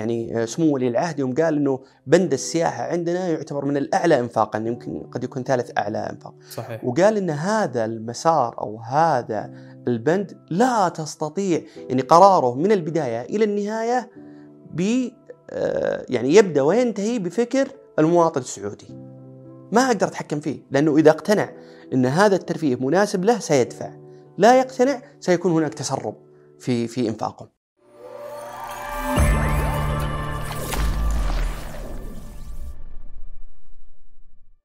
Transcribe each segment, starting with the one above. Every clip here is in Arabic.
يعني سمو ولي العهد يوم قال إنه بند السياحة عندنا يعتبر من الأعلى انفاقا يمكن قد يكون ثالث أعلى إنفاق صحيح وقال إن هذا المسار أو هذا البند لا تستطيع يعني قراره من البداية إلى النهاية ب آه، يعني يبدأ وينتهي بفكر المواطن السعودي. ما أقدر أتحكم فيه لأنه إذا اقتنع إن هذا الترفيه مناسب له سيدفع. لا يقتنع سيكون هناك تسرب في في إنفاقه.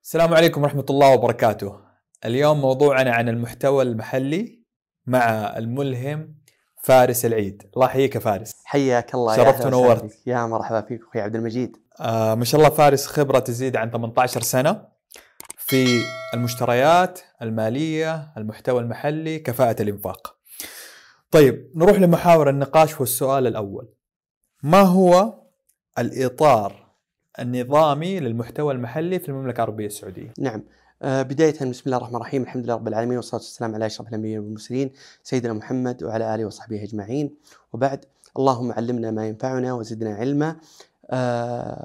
السلام عليكم ورحمة الله وبركاته. اليوم موضوعنا عن المحتوى المحلي مع الملهم فارس العيد، الله يحييك يا فارس. حياك الله شرفت ونورت. يا مرحبا فيك أخوي عبد المجيد. آه ما شاء الله فارس خبرة تزيد عن 18 سنة في المشتريات المالية، المحتوى المحلي، كفاءة الإنفاق. طيب نروح لمحاور النقاش والسؤال الأول. ما هو الإطار النظامي للمحتوى المحلي في المملكة العربية السعودية؟ نعم. آه، بداية بسم الله الرحمن الرحيم. الحمد لله رب العالمين والصلاة والسلام على أشرف الأنبياء والمرسلين سيدنا محمد وعلى آله وصحبه أجمعين. وبعد اللهم علمنا ما ينفعنا وزدنا علما.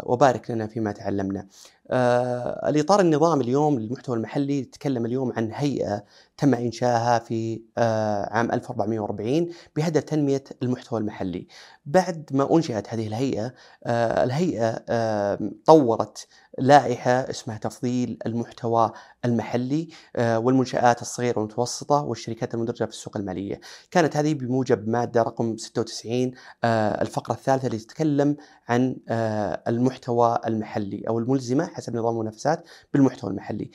وبارك لنا فيما تعلمنا. آه، الإطار النظامي اليوم للمحتوى المحلي نتكلم اليوم عن هيئة تم إنشائها في آه، عام 1440 بهدف تنمية المحتوى المحلي. بعد ما أنشئت هذه الهيئة آه، الهيئة آه، طورت لائحة اسمها تفضيل المحتوى المحلي آه، والمنشآت الصغيرة والمتوسطة والشركات المندرجة في السوق المالية. كانت هذه بموجب مادة رقم 96 آه، الفقرة الثالثة اللي تتكلم عن آه، المحتوى المحلي أو الملزمة حسب نظام المنافسات بالمحتوى المحلي.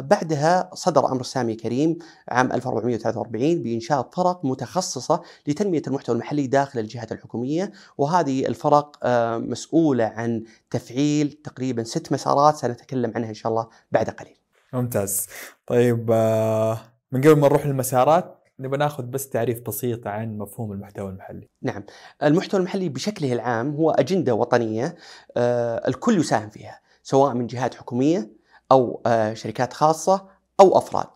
بعدها صدر أمر سامي كريم عام 1443 بإنشاء فرق متخصصة لتنمية المحتوى المحلي داخل الجهات الحكومية وهذه الفرق مسؤولة عن تفعيل تقريبا ست مسارات سنتكلم عنها إن شاء الله بعد قليل ممتاز. طيب آه من قبل ما نروح للمسارات نبغى ناخذ بس تعريف بسيط عن مفهوم المحتوى المحلي. نعم المحتوى المحلي بشكله العام هو أجندة وطنية آه، الكل يساهم فيها سواء من جهات حكومية أو آه، شركات خاصة أو أفراد.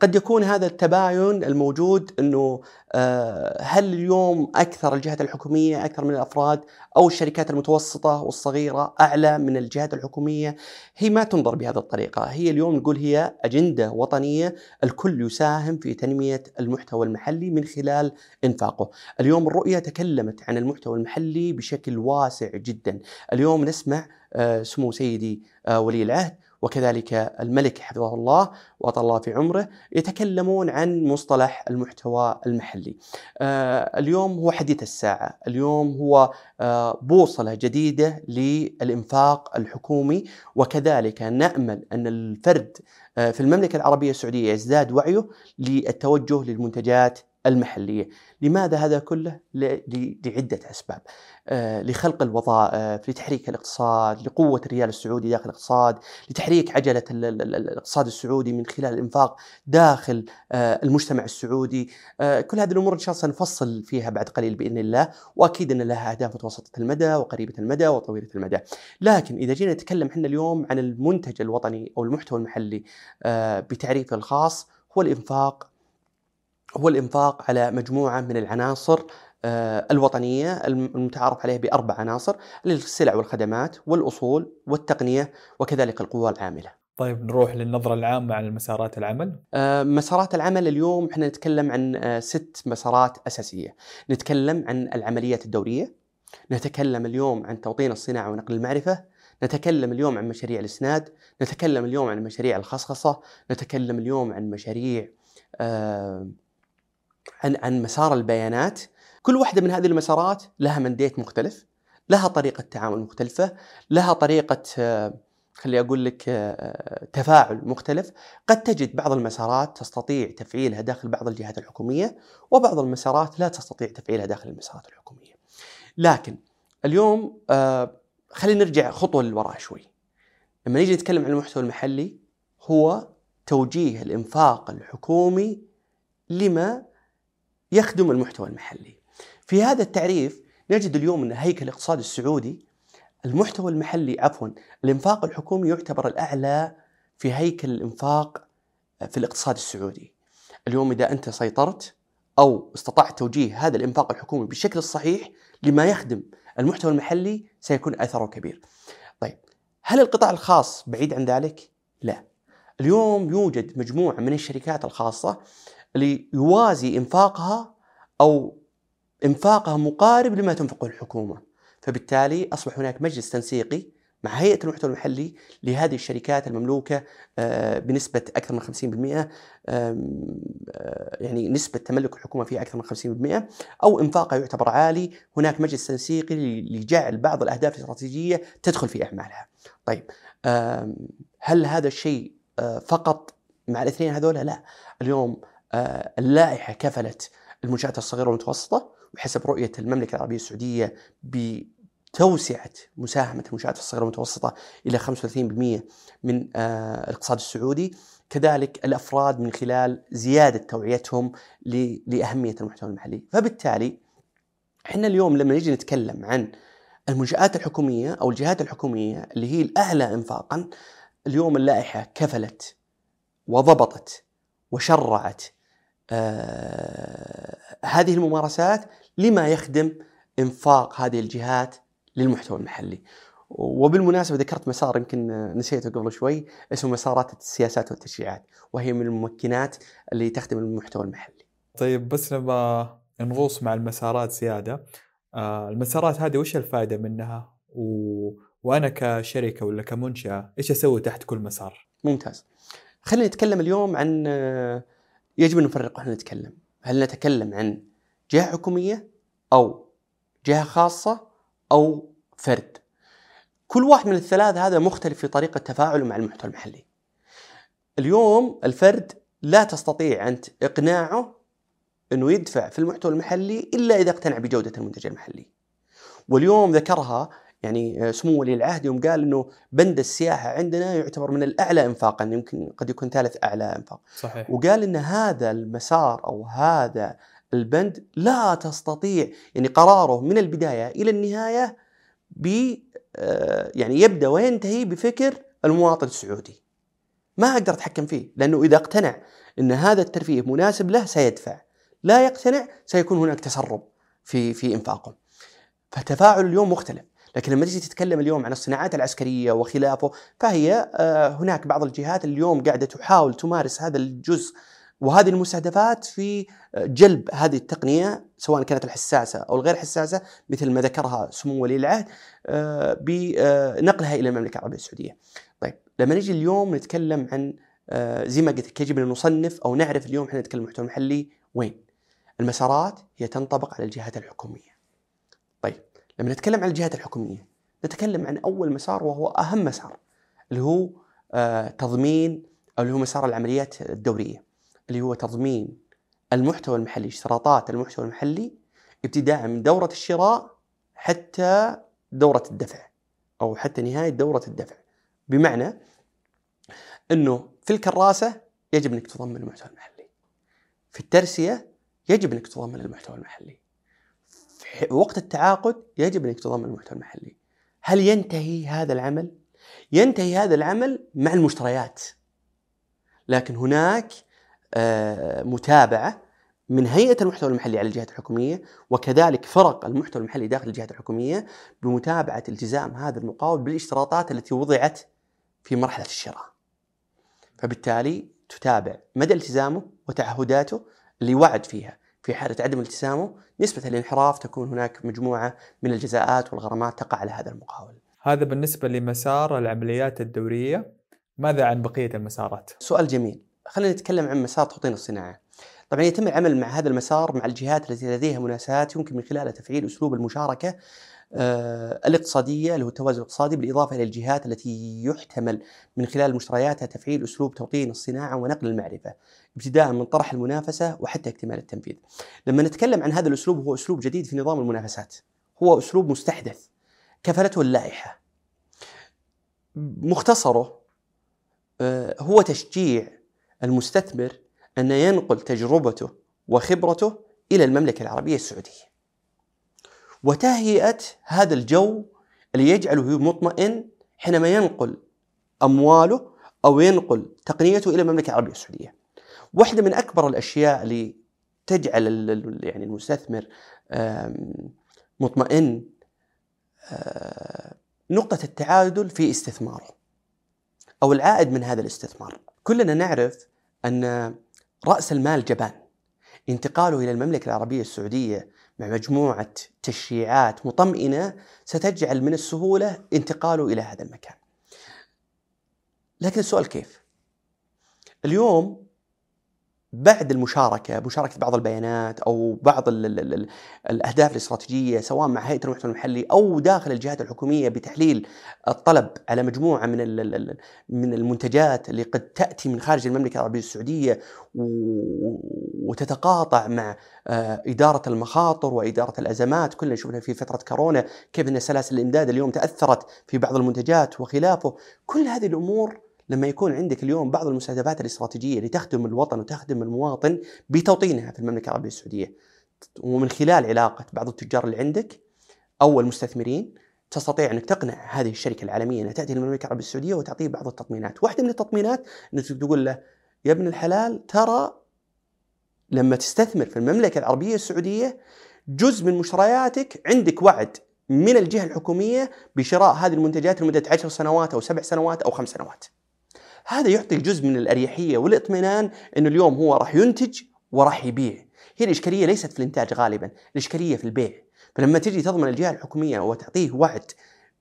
قد يكون هذا التباين الموجود أنه آه، هل اليوم أكثر الجهات الحكومية أكثر من الأفراد أو الشركات المتوسطة والصغيرة أعلى من الجهات الحكومية هي ما تنظر بهذه الطريقة. هي اليوم نقول هي أجندة وطنية الكل يساهم في تنمية المحتوى المحلي من خلال إنفاقه. اليوم الرؤية تكلمت عن المحتوى المحلي بشكل واسع جدا. اليوم نسمع آه، سمو سيدي آه، ولي العهد وكذلك الملك حفظه الله الله في عمره يتكلمون عن مصطلح المحتوى المحلي. آه، اليوم هو حديث الساعة. اليوم هو آه، بوصلة جديدة للإنفاق الحكومي. وكذلك نأمل أن الفرد آه، في المملكة العربية السعودية يزداد وعيه للتوجه للمنتجات المحلية. لماذا هذا كله؟ لعدة أسباب. آه، لخلق الوظائف لتحريك الاقتصاد لقوة الريال السعودي داخل الاقتصاد لتحريك عجلة ال- ال- ال- الاقتصاد السعودي من خلال الإنفاق داخل آه، المجتمع السعودي. آه، كل هذه الأمور إن شاء الله سنفصل فيها بعد قليل بإذن الله وأكيد أن لها أهداف متوسطة المدى وقريبة المدى وطويلة المدى. لكن إذا جينا نتكلم إحنا اليوم عن المنتج الوطني أو المحتوى المحلي آه، بتعريفه الخاص هو الإنفاق هو الإنفاق على مجموعة من العناصر آه، الوطنية الم- المتعارف عليها بأربع عناصر السلع والخدمات والأصول والتقنية وكذلك القوى العاملة طيب نروح للنظرة العامة عن مسارات العمل. آه، مسارات العمل اليوم إحنا نتكلم عن آه، ست مسارات أساسية نتكلم عن العمليات الدورية نتكلم اليوم عن توطين الصناعة ونقل المعرفة نتكلم اليوم عن مشاريع الإسناد نتكلم اليوم عن مشاريع الخصخصة نتكلم اليوم عن مشاريع آه، عن عن مسار البيانات. كل واحدة من هذه المسارات لها منديت مختلف لها طريقة تعامل مختلفة لها طريقة آه، خلي أقول لك آه، تفاعل مختلف. قد تجد بعض المسارات تستطيع تفعيلها داخل بعض الجهات الحكومية وبعض المسارات لا تستطيع تفعيلها داخل المسارات الحكومية. لكن اليوم آه، خلينا نرجع خطوة للوراء شوي. لما نيجي نتكلم عن المحتوى المحلي هو توجيه الإنفاق الحكومي لما يخدم المحتوى المحلي في هذا التعريف نجد اليوم أن هيكل الاقتصاد السعودي المحتوى المحلي عفوا الإنفاق الحكومي يعتبر الأعلى في هيكل الإنفاق في الاقتصاد السعودي اليوم إذا أنت سيطرت أو استطعت توجيه هذا الإنفاق الحكومي بالشكل الصحيح لما يخدم المحتوى المحلي سيكون أثره كبير. طيب هل القطاع الخاص بعيد عن ذلك؟ لا. اليوم يوجد مجموعة من الشركات الخاصة اللي يوازي إنفاقها أو إنفاقها مقارب لما تنفقه الحكومة. فبالتالي أصبح هناك مجلس تنسيقي مع هيئة المحتوى المحلي لهذه الشركات المملوكة آه، بنسبة أكثر من 50% آه، يعني نسبة تملك الحكومة فيها أكثر من 50% أو إنفاقها يعتبر عالي، هناك مجلس تنسيقي لجعل بعض الأهداف الاستراتيجية تدخل في أعمالها. طيب هل هذا الشيء آه، فقط مع الاثنين هذول؟ لا، اليوم اللائحة كفلت المنشآت الصغيرة والمتوسطة وحسب رؤية المملكة العربية السعودية توسعة مساهمة المنشآت الصغيرة والمتوسطة إلى 35% من آه، الاقتصاد السعودي. كذلك الأفراد من خلال زيادة توعيتهم لأهمية المحتوى المحلي. فبالتالي إحنا اليوم لما نجي نتكلم عن المنشآت الحكومية أو الجهات الحكومية اللي هي الأعلى إنفاقا اليوم اللائحة كفلت وضبطت وشرعت آه هذه الممارسات لما يخدم إنفاق هذه الجهات للمحتوى المحلي. وبالمناسبة ذكرت مسار يمكن نسيته قبل شوي اسمه مسارات السياسات والتشريعات وهي من الممكنات اللي تخدم المحتوى المحلي. طيب بس نبغى نغوص مع المسارات زيادة. آه المسارات هذه وش الفائدة منها؟ و... وأنا كشركة ولا كمنشأة إيش أسوي تحت كل مسار؟ ممتاز. خلينا نتكلم اليوم عن يجب أن نفرق وإحنا نتكلم. هل نتكلم عن جهة حكومية أو جهة خاصة أو فرد؟ كل واحد من الثلاث هذا مختلف في طريقة تفاعله مع المحتوى المحلي. اليوم الفرد لا تستطيع أنت إقناعه أنه يدفع في المحتوى المحلي إلا إذا اقتنع بجودة المنتج المحلي. واليوم ذكرها يعني سمو ولي العهد يوم قال إنه بند السياحة عندنا يعتبر من الأعلى انفاقا يمكن قد يكون ثالث أعلى إنفاق. صحيح. وقال إن هذا المسار أو هذا البند لا تستطيع يعني قراره من البداية إلى النهاية ب آه، يعني يبدأ وينتهي بفكر المواطن السعودي. ما أقدر أتحكم فيه لأنه إذا اقتنع إن هذا الترفيه مناسب له سيدفع. لا يقتنع سيكون هناك تسرب في في إنفاقه. فتفاعل اليوم مختلف. لكن لما تجي تتكلم اليوم عن الصناعات العسكرية وخلافه فهي آه، هناك بعض الجهات اليوم قاعدة تحاول تمارس هذا الجزء وهذه المستهدفات في جلب هذه التقنية سواء كانت الحساسة أو الغير حساسة مثل ما ذكرها سمو ولي العهد آه، بنقلها إلى المملكة العربية السعودية. طيب لما نجي اليوم نتكلم عن آه، زي ما قلت لك يجب أن نصنف أو نعرف اليوم إحنا نتكلم المحتوى المحلي وين؟ المسارات هي تنطبق على الجهات الحكومية. لما نتكلم عن الجهات الحكومية نتكلم عن أول مسار وهو أهم مسار اللي هو آه، تضمين أو اللي هو مسار العمليات الدورية. اللي هو تضمين المحتوى المحلي اشتراطات المحتوى المحلي ابتداء من دورة الشراء حتى دورة الدفع أو حتى نهاية دورة الدفع بمعنى أنه في الكراسة يجب أنك تضمن المحتوى المحلي في الترسية يجب أنك تضمن المحتوى المحلي وقت التعاقد يجب أنك تضمن المحتوى المحلي هل ينتهي هذا العمل؟ ينتهي هذا العمل مع المشتريات لكن هناك آه، متابعة من هيئة المحتوى المحلي على الجهات الحكومية وكذلك فرق المحتوى المحلي داخل الجهات الحكومية بمتابعة التزام هذا المقاول بالاشتراطات التي وضعت في مرحلة الشراء. فبالتالي تتابع مدى التزامه وتعهداته اللي وعد فيها في حالة عدم التزامه نسبة الانحراف تكون هناك مجموعة من الجزاءات والغرامات تقع على هذا المقاول. هذا بالنسبة لمسار العمليات الدورية ماذا عن بقية المسارات؟ سؤال جميل. خلينا نتكلم عن مسار توطين الصناعة. طبعا يتم العمل مع هذا المسار مع الجهات التي لديها مناسبات يمكن من خلالها تفعيل أسلوب المشاركة الاقتصادية اللي هو التوازن الاقتصادي بالإضافة إلى الجهات التي يحتمل من خلال مشترياتها تفعيل أسلوب توطين الصناعة ونقل المعرفة ابتداء من طرح المنافسة وحتى اكتمال التنفيذ. لما نتكلم عن هذا الأسلوب هو أسلوب جديد في نظام المنافسات. هو أسلوب مستحدث كفلته اللائحة. مختصره آه هو تشجيع المستثمر أن ينقل تجربته وخبرته إلى المملكة العربية السعودية وتهيئة هذا الجو اللي يجعله مطمئن حينما ينقل أمواله أو ينقل تقنيته إلى المملكة العربية السعودية. واحدة من أكبر الأشياء اللي تجعل يعني المستثمر مطمئن آه، نقطة التعادل في استثماره أو العائد من هذا الاستثمار. كلنا نعرف أن رأس المال جبان. انتقاله إلى المملكة العربية السعودية مع مجموعة تشريعات مطمئنة ستجعل من السهولة انتقاله إلى هذا المكان لكن السؤال كيف؟ اليوم بعد المشاركة مشاركة بعض البيانات أو بعض ال ال ال الأهداف الاستراتيجية سواء مع هيئة المحتوى المحلي أو داخل الجهات الحكومية بتحليل الطلب على مجموعة من من المنتجات اللي قد تأتي من خارج المملكة العربية السعودية وتتقاطع مع آه، إدارة المخاطر وإدارة الأزمات كلنا شفنا في فترة كورونا كيف أن سلاسل الإمداد اليوم تأثرت في بعض المنتجات وخلافه. كل هذه الأمور لما يكون عندك اليوم بعض المستهدفات الاستراتيجية اللي تخدم الوطن وتخدم المواطن بتوطينها في المملكة العربية السعودية ومن خلال علاقة بعض التجار اللي عندك أو المستثمرين تستطيع أنك تقنع هذه الشركة العالمية أنها تأتي للمملكة العربية السعودية وتعطيه بعض التطمينات، واحدة من التطمينات إنك تقول له يا ابن الحلال ترى لما تستثمر في المملكة العربية السعودية جزء من مشترياتك عندك وعد من الجهة الحكومية بشراء هذه المنتجات لمدة 10 سنوات أو سبع سنوات أو خمس سنوات. هذا يعطي جزء من الأريحية والاطمئنان إنه اليوم هو راح ينتج وراح يبيع هي الإشكالية ليست في الإنتاج غالبا الإشكالية في البيع فلما تجي تضمن الجهة الحكومية وتعطيه وعد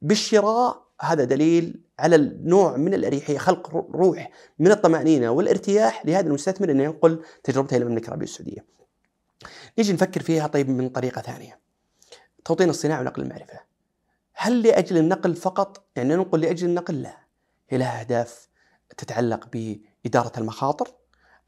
بالشراء هذا دليل على النوع من الأريحية خلق روح من الطمأنينة والارتياح لهذا المستثمر إنه ينقل تجربته إلى المملكة العربية السعودية. نيجي نفكر فيها طيب من طريقة ثانية. توطين الصناعة ونقل المعرفة. هل لأجل النقل فقط؟ يعني ننقل لأجل النقل؟ لا. هي لها أهداف تتعلق بإدارة المخاطر.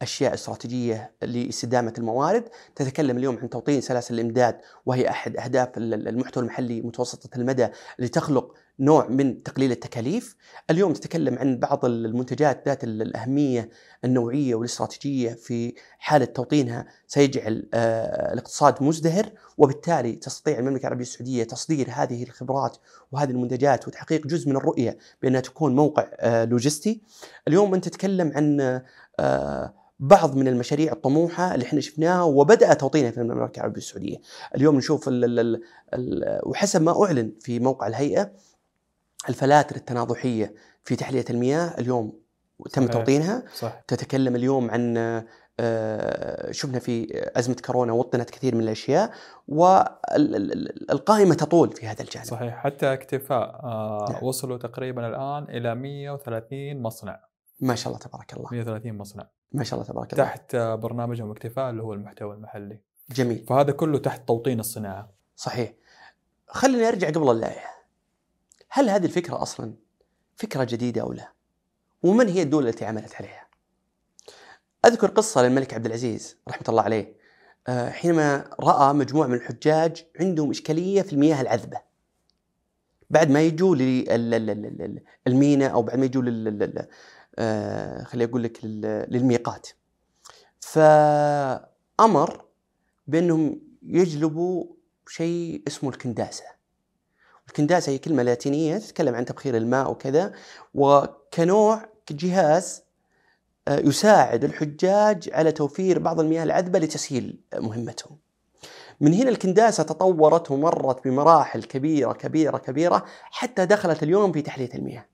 أشياء استراتيجية لاستدامة الموارد. تتكلم اليوم عن توطين سلاسل الإمداد وهي أحد أهداف المحتوى المحلي متوسطة المدى لتخلق نوع من تقليل التكاليف. اليوم تتكلم عن بعض المنتجات ذات الأهمية النوعية والاستراتيجية في حالة توطينها. سيجعل آه، الاقتصاد مزدهر وبالتالي تستطيع المملكة العربية السعودية تصدير هذه الخبرات وهذه المنتجات وتحقيق جزء من الرؤية بأنها تكون موقع آه، لوجستي. اليوم أنت تتكلم عن آه، بعض من المشاريع الطموحة اللي إحنا شفناها وبدأ توطينها في المملكة العربية السعودية. اليوم نشوف ال ال ال وحسب ما أعلن في موقع الهيئة الفلاتر التناضحية في تحلية المياه اليوم تم صحيح. توطينها صح. تتكلم اليوم عن آه، شفنا في أزمة كورونا وطنت كثير من الأشياء والقائمة تطول في هذا الجانب. صحيح حتى اكتفاء آه، نعم. وصلوا تقريبا الآن إلى 130 مصنع. ما شاء الله تبارك الله. 130 مصنع. ما شاء الله تبارك الله. تحت برنامجهم اكتفاء اللي هو المحتوى المحلي. جميل. فهذا كله تحت توطين الصناعة. صحيح. خليني أرجع قبل اللائحة. هل هذه الفكرة أصلا فكرة جديدة أو لا؟ ومن هي الدول التي عملت عليها؟ أذكر قصة للملك عبد العزيز رحمة الله عليه آه، حينما رأى مجموعة من الحجاج عندهم إشكالية في المياه العذبة. بعد ما يجوا للميناء أو بعد ما يجوا خليني أقول لك للميقات. فأمر بأنهم يجلبوا شيء اسمه الكنداسة. الكنداسة هي كلمة لاتينية تتكلم عن تبخير الماء وكذا وكنوع جهاز آه، يساعد الحجاج على توفير بعض المياه العذبة لتسهيل مهمتهم. من هنا الكنداسة تطورت ومرت بمراحل كبيرة كبيرة كبيرة حتى دخلت اليوم في تحلية المياه.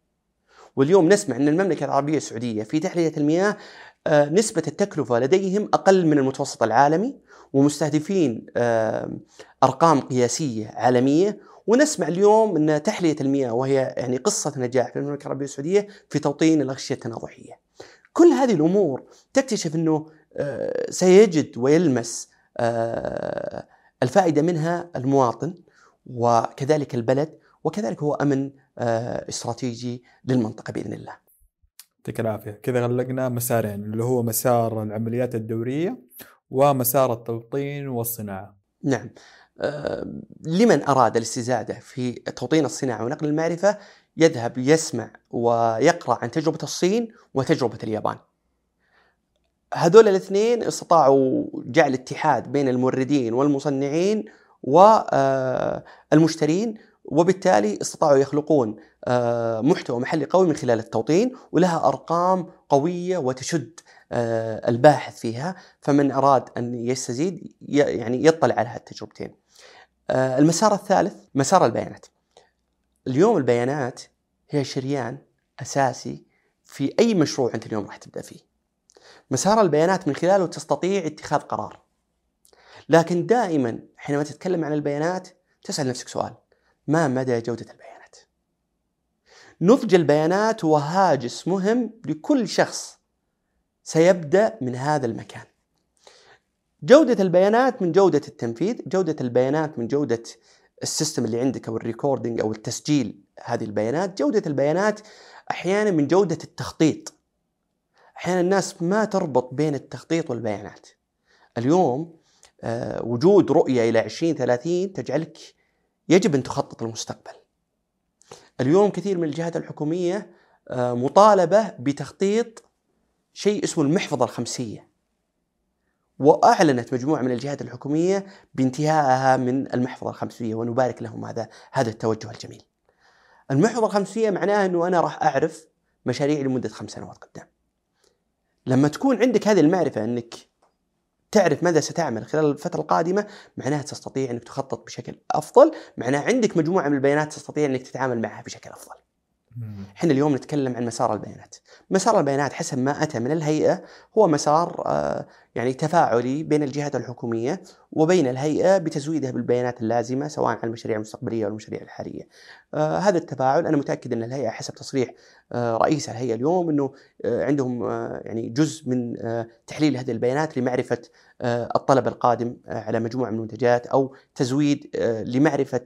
واليوم نسمع أن المملكة العربية السعودية في تحلية المياه آه، نسبة التكلفة لديهم أقل من المتوسط العالمي ومستهدفين آه، أرقام قياسية عالمية ونسمع اليوم أن تحلية المياه وهي يعني قصة نجاح في المملكة العربية السعودية في توطين الأغشية التناضحية. كل هذه الأمور تكتشف أنه آه، سيجد ويلمس الفائدة منها المواطن وكذلك البلد وكذلك هو أمن آه، استراتيجي للمنطقة بإذن الله. يعطيك العافية، كذا غلقنا مسارين اللي هو مسار العمليات الدورية ومسار التوطين والصناعة. نعم. لمن أراد الاستزادة في توطين الصناعة ونقل المعرفة يذهب يسمع ويقرأ عن تجربة الصين وتجربة اليابان هذول الاثنين استطاعوا جعل اتحاد بين الموردين والمصنعين والمشترين آه، وبالتالي استطاعوا يخلقون آه، محتوى محلي قوي من خلال التوطين ولها أرقام قوية وتشد آه، الباحث فيها فمن أراد أن يستزيد يعني يطلع على هالتجربتين. المسار الثالث مسار البيانات. اليوم البيانات هي شريان أساسي في أي مشروع أنت اليوم راح تبدأ فيه. مسار البيانات من خلاله تستطيع اتخاذ قرار. لكن دائما حينما تتكلم عن البيانات تسأل نفسك سؤال ما مدى جودة البيانات؟ نضج البيانات هو هاجس مهم لكل شخص سيبدأ من هذا المكان. جودة البيانات من جودة التنفيذ، جودة البيانات من جودة ال system اللي عندك أو ال recording أو التسجيل هذه البيانات، جودة البيانات أحيانا من جودة التخطيط. أحيانا الناس ما تربط بين التخطيط والبيانات. اليوم آه، وجود رؤية إلى 2030 تجعلك يجب أن تخطط للمستقبل. اليوم كثير من الجهات الحكومية آه، مطالبة بتخطيط شيء اسمه المحفظة الخمسية. وأعلنت مجموعة من الجهات الحكومية بانتهائها من المحفظة الخمسية ونبارك لهم هذا هذا التوجه الجميل. المحفظة الخمسية معناها أنه أنا راح أعرف مشاريعي لمدة خمس سنوات قدام. لما تكون عندك هذه المعرفة أنك تعرف ماذا ستعمل خلال الفترة القادمة معناها تستطيع أنك تخطط بشكل أفضل، معناها عندك مجموعة من البيانات تستطيع أنك تتعامل معها بشكل أفضل. إحنا اليوم نتكلم عن مسار البيانات. مسار البيانات حسب ما أتى من الهيئة هو مسار آه، يعني تفاعلي بين الجهات الحكومية وبين الهيئة بتزويدها بالبيانات اللازمة سواء عن المشاريع المستقبلية أو المشاريع الحالية. آه، هذا التفاعل أنا متأكد أن الهيئة حسب تصريح آه، رئيس الهيئة اليوم أنه عندهم يعني جزء من تحليل هذه البيانات لمعرفة الطلب القادم على مجموعة من المنتجات أو تزويد لمعرفة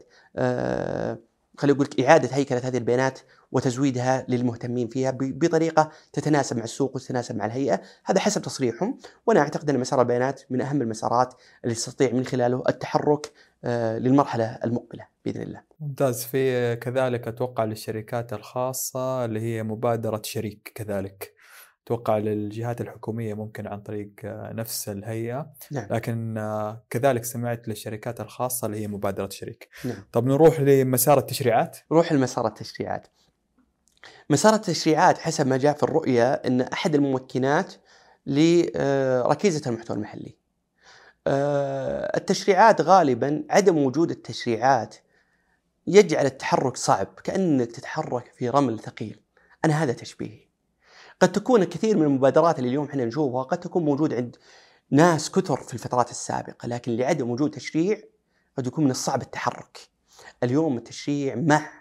خلينا نقول إعادة هيكلة هذه البيانات وتزويدها للمهتمين فيها بطريقة تتناسب مع السوق وتتناسب مع الهيئة، هذا حسب تصريحهم، وأنا أعتقد أن مسار البيانات من أهم المسارات اللي تستطيع من خلاله التحرك آه، للمرحلة المقبلة بإذن الله. ممتاز في كذلك أتوقع للشركات الخاصة اللي هي مبادرة شريك كذلك. أتوقع للجهات الحكومية ممكن عن طريق آه، نفس الهيئة نعم. لكن آه، كذلك سمعت للشركات الخاصة اللي هي مبادرة شريك نعم. طب نروح لمسار التشريعات نروح لمسار التشريعات مسار التشريعات حسب ما جاء في الرؤية إن أحد الممكنات لركيزه آه، المحتوى المحلي. التشريعات غالبا عدم وجود التشريعات يجعل التحرك صعب كأنك تتحرك في رمل ثقيل. أنا هذا تشبيهي. قد تكون الكثير من المبادرات اللي اليوم إحنا نشوفها قد تكون موجود عند ناس كثر في الفترات السابقة لكن لعدم وجود تشريع قد يكون من الصعب التحرك. اليوم التشريع مع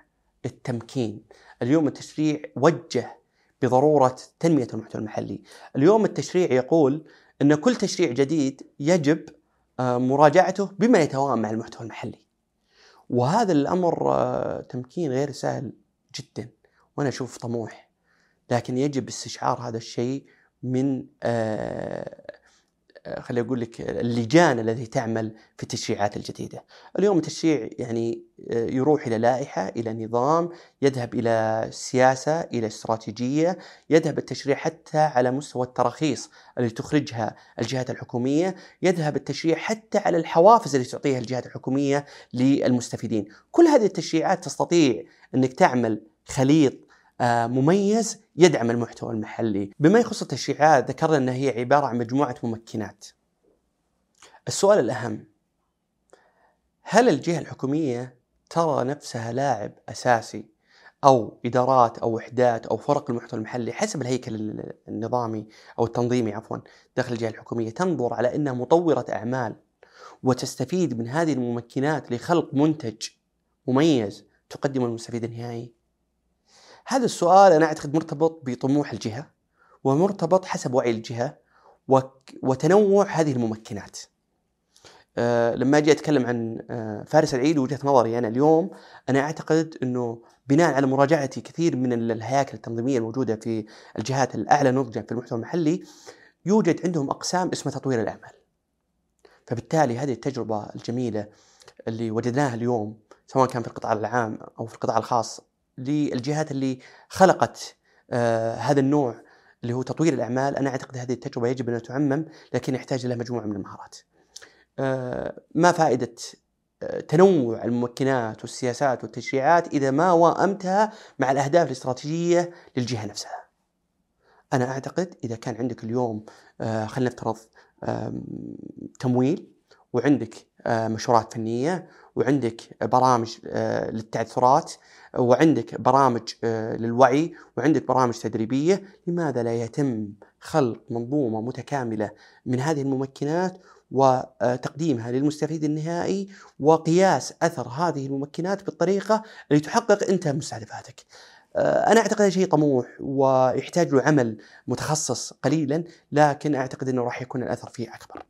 التمكين، اليوم التشريع وجه بضرورة تنمية المحتوى المحلي، اليوم التشريع يقول إن كل تشريع جديد يجب آه، مراجعته بما يتوائم مع المحتوى المحلي. وهذا الأمر آه، تمكين غير سهل جدا وأنا أشوف طموح. لكن يجب استشعار هذا الشيء من آه، آه، خليني أقول لك اللجان التي تعمل في التشريعات الجديدة. اليوم التشريع يعني آه، يروح إلى لائحة، إلى نظام، يذهب إلى سياسة، إلى استراتيجية، يذهب التشريع حتى على مستوى التراخيص اللي تخرجها الجهات الحكومية، يذهب التشريع حتى على الحوافز اللي تعطيها الجهات الحكومية للمستفيدين. كل هذه التشريعات تستطيع إنك تعمل خليط آه، مميز يدعم المحتوى المحلي. بما يخص التشريعات ذكرنا أنها هي عبارة عن مجموعة ممكنات. السؤال الأهم هل الجهة الحكومية ترى نفسها لاعب أساسي أو إدارات أو وحدات أو فرق المحتوى المحلي حسب الهيكل النظامي أو التنظيمي عفوا داخل الجهة الحكومية؟ تنظر على أنها مطورة أعمال وتستفيد من هذه الممكنات لخلق منتج مميز تقدمه للمستفيد النهائي؟ هذا السؤال أنا أعتقد مرتبط بطموح الجهة ومرتبط حسب وعي الجهة وتنوع هذه الممكنات. أه لما أجي أتكلم عن أه فارس العيد وجهة نظري أنا اليوم أنا أعتقد إنه بناء على مراجعتي كثير من الهياكل التنظيمية الموجودة في الجهات الأعلى نضجا في المحتوى المحلي يوجد عندهم أقسام اسمها تطوير الأعمال. فبالتالي هذه التجربة الجميلة اللي وجدناها اليوم سواء كان في القطاع العام أو في القطاع الخاص للجهات اللي خلقت آه هذا النوع اللي هو تطوير الأعمال أنا أعتقد هذه التجربة يجب أن تعمم لكن يحتاج لها مجموعة من المهارات. آه ما فائدة آه تنوع الممكنات والسياسات والتشريعات إذا ما وائمتها مع الأهداف الاستراتيجية للجهة نفسها. أنا أعتقد إذا كان عندك اليوم خلينا نفترض تمويل وعندك مشورات فنية وعندك برامج آه، للتعثرات وعندك برامج آه، للوعي وعندك برامج تدريبية لماذا لا يتم خلق منظومة متكاملة من هذه الممكنات وتقديمها للمستفيد النهائي وقياس أثر هذه الممكنات بالطريقة اللي تحقق أنت مستهدفاتك. آه، أنا أعتقد هذا شيء طموح ويحتاج له عمل متخصص قليلا لكن أعتقد إنه راح يكون الأثر فيه أكبر.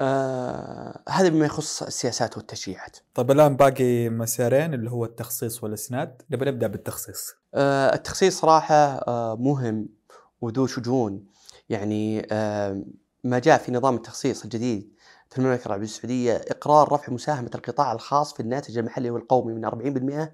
آه هذا بما يخص السياسات والتشريعات. طيب الآن باقي مسارين اللي هو التخصيص والإسناد، نبي نبدأ بالتخصيص. آه التخصيص صراحة آه مهم وذو شجون يعني آه ما جاء في نظام التخصيص الجديد في المملكة العربية السعودية إقرار رفع مساهمة القطاع الخاص في الناتج المحلي والقومي من 40%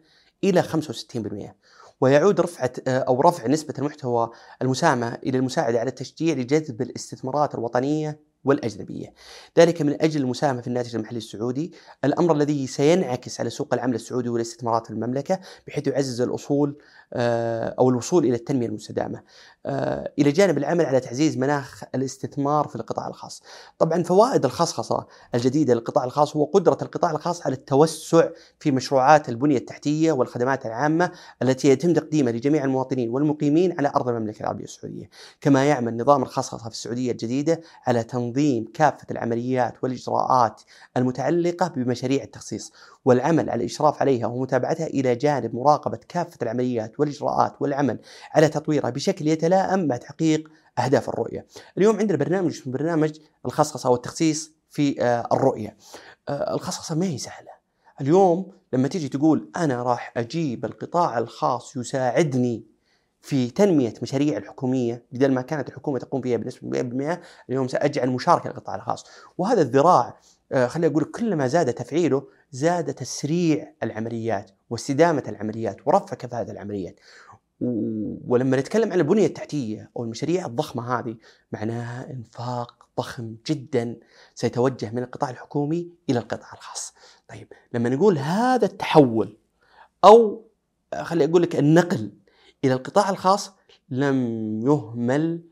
إلى 65% ويعود رفعة أو رفع نسبة المحتوى المساهمة إلى المساعدة على التشجيع لجذب الاستثمارات الوطنية والأجنبية. ذلك من أجل المساهمة في الناتج المحلي السعودي. الأمر الذي سينعكس على سوق العمل السعودي والاستثمارات في المملكة بحيث يعزز الأصول آه، أو الوصول إلى التنمية المستدامة آه، إلى جانب العمل على تعزيز مناخ الاستثمار في القطاع الخاص. طبعا فوائد الخصخصة الجديدة للقطاع الخاص هو قدرة القطاع الخاص على التوسع في مشروعات البنية التحتية والخدمات العامة التي يتم تقديمها لجميع المواطنين والمقيمين على أرض المملكة العربية السعودية. كما يعمل نظام الخصخصة في السعودية الجديدة على تنظيم كافة العمليات والإجراءات المتعلقة بمشاريع التخصيص والعمل على الإشراف عليها ومتابعتها إلى جانب مراقبة كافة العمليات والإجراءات والعمل على تطويرها بشكل يتلائم مع تحقيق أهداف الرؤية. اليوم عندنا برنامج اسمه برنامج الخصخصة أو التخصيص في آه، الرؤية. آه، الخصخصة ما هي سهلة. اليوم لما تيجي تقول أنا راح أجيب القطاع الخاص يساعدني في تنمية مشاريع الحكومية بدل ما كانت الحكومة تقوم بها بنسبة 100% اليوم سأجعل مشاركة للقطاع الخاص. وهذا الذراع آه، خليني أقول كلما زاد تفعيله زاد تسريع العمليات واستدامة العمليات ورفع كفاءة العمليات. ولما نتكلم عن البنية التحتية أو المشاريع الضخمة هذه معناها إنفاق ضخم جدا سيتوجه من القطاع الحكومي إلى القطاع الخاص. طيب لما نقول هذا التحول أو خلي أقول لك النقل إلى القطاع الخاص لم يهمل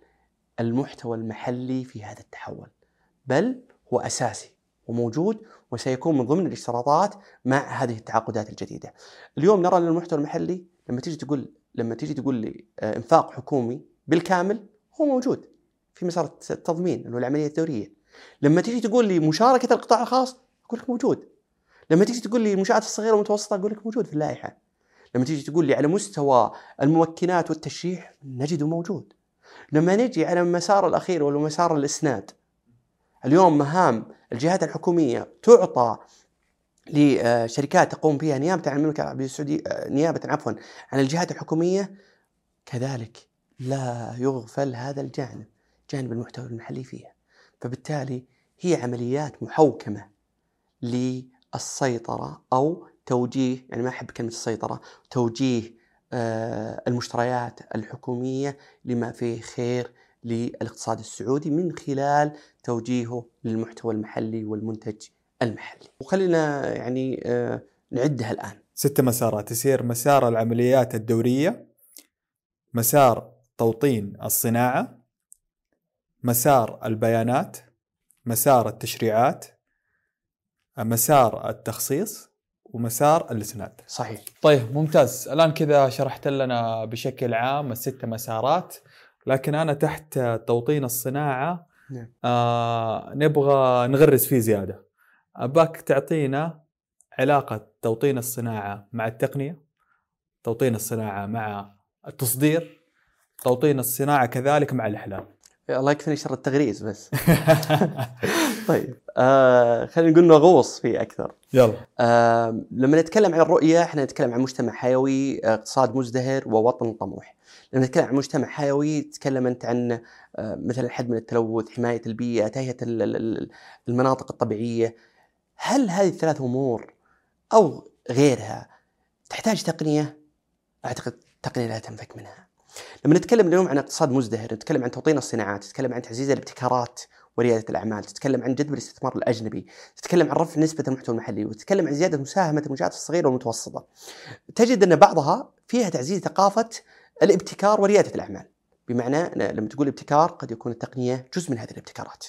المحتوى المحلي في هذا التحول بل هو أساسي وموجود وسيكون من ضمن الاشتراطات مع هذه التعاقدات الجديدة. اليوم نرى أن المحتوى المحلي لما تيجي تقول لما تيجي تقول لي آه، إنفاق حكومي بالكامل هو موجود في مسار التضمين اللي هو العملية الدورية. لما تيجي تقول لي مشاركة القطاع الخاص أقول لك موجود. لما تيجي تقول لي المنشات الصغيرة والمتوسطة أقول لك موجود في اللائحة. لما تيجي تقول لي على مستوى الممكنات والتشريح نجده موجود. لما نجي على المسار الأخير واللي مسار الإسناد اليوم مهام الجهات الحكومية تعطى لشركات تقوم بها نيابة عن المملكة العربية السعودية نيابة عفوا عن الجهات الحكومية كذلك لا يغفل هذا الجانب جانب المحتوى المحلي فيها فبالتالي هي عمليات محوكمة للسيطرة أو توجيه يعني ما أحب كلمة السيطرة توجيه آه، المشتريات الحكومية لما فيه خير للاقتصاد السعودي من خلال توجيهه للمحتوى المحلي والمنتج المحلي. وخلينا يعني آه، نعدها الآن. ست مسارات. يصير مسار العمليات الدورية مسار توطين الصناعة مسار البيانات مسار التشريعات مسار التخصيص ومسار الاسناد صحيح. طيب ممتاز. الآن كذا شرحت لنا بشكل عام الست مسارات لكن أنا تحت توطين الصناعة نعم. آه نبغى نغرس فيه زيادة. أباك تعطينا علاقة توطين الصناعة مع التقنية توطين الصناعة مع التصدير توطين الصناعة كذلك مع الإحلام. الله يكفيني شر التغريز بس طيب آه خلينا نقول نغوص فيه أكثر يلا آه لما نتكلم عن الرؤيه إحنا نتكلم عن مجتمع حيوي اقتصاد مزدهر ووطن طموح لما نتكلم عن مجتمع حيوي تتكلم أنت عن آه، مثلا الحد من التلوث، حماية البيئة، تهيئة المناطق الطبيعية. هل هذه الثلاث أمور أو غيرها تحتاج تقنية؟ أعتقد التقنيه لا تنفك منها. لما نتكلم اليوم عن اقتصاد مزدهر، نتكلم عن توطين الصناعات، نتكلم عن تعزيز الابتكارات وريادة الأعمال، تتكلم عن جذب الاستثمار الأجنبي، تتكلم عن رفع نسبة المحتوى المحلي، وتتكلم عن زيادة مساهمة المنشآت الصغيرة والمتوسطة. تجد أن بعضها فيها تعزيز ثقافة الابتكار وريادة الأعمال بمعنى لما تقول ابتكار قد يكون التقنية جزء من هذه الابتكارات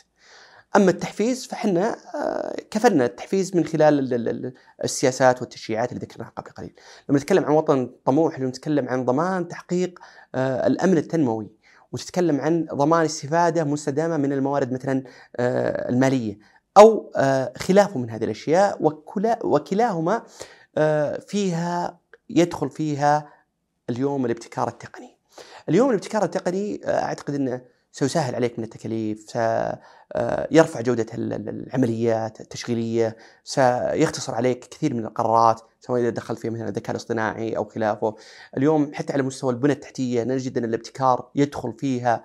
أما التحفيز فحنا آه، كفلنا التحفيز من خلال ال- ال- ال- السياسات والتشريعات اللي ذكرناها قبل قليل. لما نتكلم عن وطن طموح لما نتكلم عن ضمان تحقيق آه، الأمن التنموي وتتكلم عن ضمان استفادة مستدامة من الموارد مثلا آه، المالية أو خلافه من هذه الأشياء وكلا وكلاهما فيها يدخل فيها اليوم الابتكار التقني. اليوم الابتكار التقني أعتقد إنه سيسهل عليك من التكاليف، سيرفع ال- ال- العمليات التشغيلية، سيختصر عليك كثير من القرارات سواء إذا دخلت فيها مثلا الذكاء الاصطناعي أو خلافه. اليوم حتى على مستوى البنى التحتية نجد أن الابتكار يدخل فيها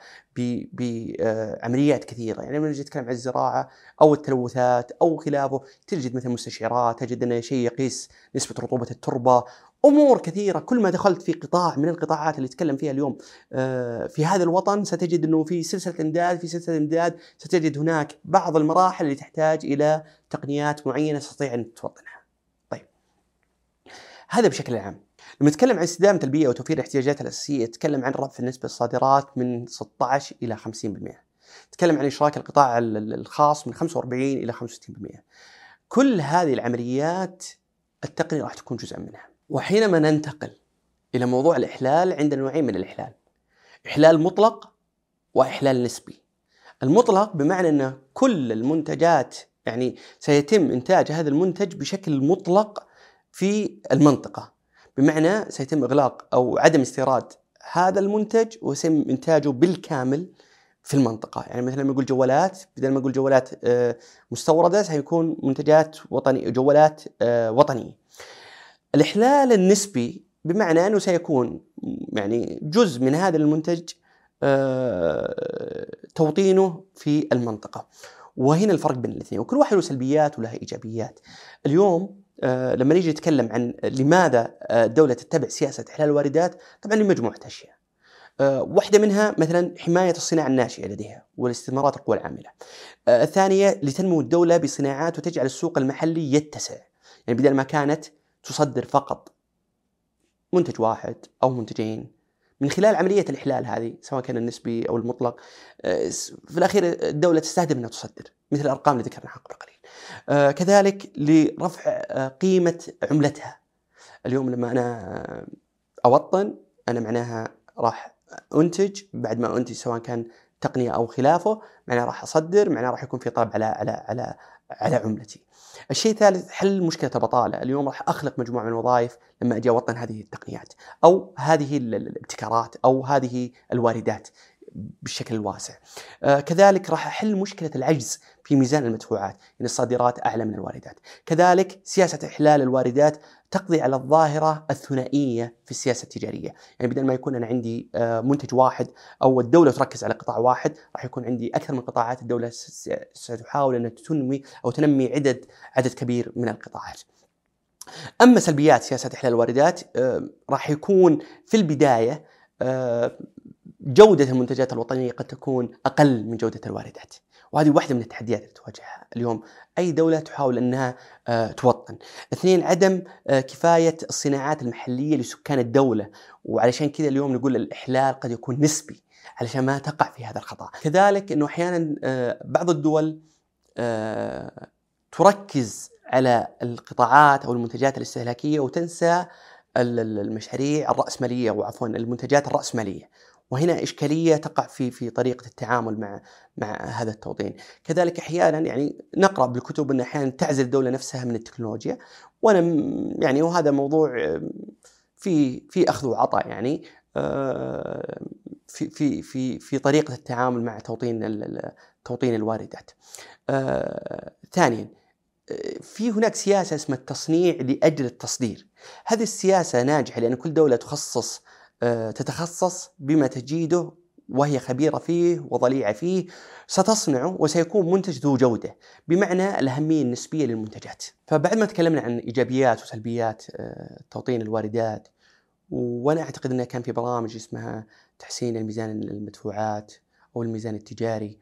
بعمليات كثيرة، يعني لما نجي نتكلم عن الزراعة أو التلوثات أو خلافه تجد مثلا مستشعرات، تجد انه شيء يقيس نسبة رطوبة التربة، أمور كثيرة كل ما دخلت في قطاع من القطاعات اللي نتكلم فيها اليوم آه، في هذا الوطن ستجد إنه في سلسلة إمداد في سلسلة إمداد ستجد هناك بعض المراحل اللي تحتاج إلى تقنيات معينة تستطيع أن توطنها. طيب هذا بشكل عام. لما نتكلم عن استدامه البيئه وتوفير الاحتياجات الأساسية نتكلم عن رفع نسبة الصادرات من 16 إلى 50%. نتكلم عن إشراك القطاع ال- ال- الخاص من 45 إلى 65%. كل هذه العمليات التقنية راح تكون جزءا منها. وحينما ننتقل إلى موضوع الإحلال عندنا نوعين من الإحلال. إحلال مطلق وإحلال نسبي. المطلق بمعنى أن كل المنتجات يعني سيتم إنتاج هذا المنتج بشكل مطلق في المنطقة. بمعنى سيتم إغلاق أو عدم استيراد هذا المنتج وسيتم إنتاجه بالكامل في المنطقة، يعني مثلا لما نقول جوالات بدل ما نقول جوالات آه، مستوردة سيكون منتجات وطنية جوالات آه، وطنية. الإحلال النسبي بمعنى أنه سيكون يعني جزء من هذا المنتج آه، توطينه في المنطقة. وهنا الفرق بين الاثنين. وكل واحد له سلبيات ولها إيجابيات. اليوم آه، لما نيجي نتكلم عن لماذا آه، الدولة تتبع سياسة إحلال الواردات طبعا لمجموعة أشياء. واحدة منها مثلا حماية الصناعة الناشئة لديها والاستثمارات القوى العاملة. الثانية لتنمو الدولة بصناعات وتجعل السوق المحلي يتسع. يعني بدل ما كانت تصدر فقط منتج واحد أو منتجين من خلال عملية الإحلال هذه سواء كان النسبي أو المطلق آه، في الأخير الدولة تستهدف أنها تصدر مثل الأرقام اللي ذكرناها قبل قليل. آه، كذلك لرفع آه، قيمة عملتها. اليوم لما أنا آه، أوطن أنا معناها راح أنتج بعد ما أنتج سواء كان تقنية أو خلافه معناها راح أصدر معناها راح يكون في طلب على على على على عملتي. الشيء الثالث حل مشكلة البطالة، اليوم راح أخلق مجموعة من الوظائف لما أجي أوطن هذه التقنيات أو هذه ال- ال- الابتكارات أو هذه الواردات. بالشكل الواسع. آه كذلك راح أحل مشكلة العجز في ميزان المدفوعات، ان الصادرات أعلى من الواردات. كذلك سياسة إحلال الواردات تقضي على الظاهرة الثنائية في السياسة التجارية، يعني بدل ما يكون أنا عندي آه منتج واحد أو الدولة تركز على قطاع واحد، راح يكون عندي أكثر من قطاعات الدولة ستحاول أن تنمي أو تنمي عدد عدد كبير من القطاعات. أما سلبيات سياسة إحلال الواردات آه، راح يكون في البداية جودة المنتجات الوطنية قد تكون أقل من جودة الواردات وهذه واحدة من التحديات اللي تواجهها اليوم. أي دولة تحاول أنها آه، توطن؟ اثنين عدم آه، كفاية الصناعات المحلية لسكان الدولة. وعلشان كذا اليوم نقول الإحلال قد يكون نسبي علشان ما تقع في هذا الخطا كذلك إنه أحيانا آه، بعض الدول تركز على القطاعات أو المنتجات الاستهلاكية وتنسى ال- ال- المشاريع الرأسمالية أو عفوا المنتجات الرأسمالية. وهنا إشكالية تقع في في طريقة التعامل مع مع هذا التوطين، كذلك أحيانا يعني نقرأ بالكتب إن أحيانا تعزل الدولة نفسها من التكنولوجيا وأنا م- يعني وهذا موضوع في في أخذ وعطاء يعني آه، في في في في طريقة التعامل مع توطين توطين الواردات. آه، ثانيا آه، في هناك سياسة اسمها التصنيع لأجل التصدير. هذه السياسة ناجحة لأن كل دولة تخصص تتخصص بما تجيده وهي خبيرة فيه وضليعة فيه ستصنعه وسيكون منتج ذو جودة بمعنى الأهمية النسبية للمنتجات. فبعد ما تكلمنا عن إيجابيات وسلبيات آه، توطين الواردات وأنا أعتقد إنه كان في برامج اسمها تحسين الميزان المدفوعات أو الميزان التجاري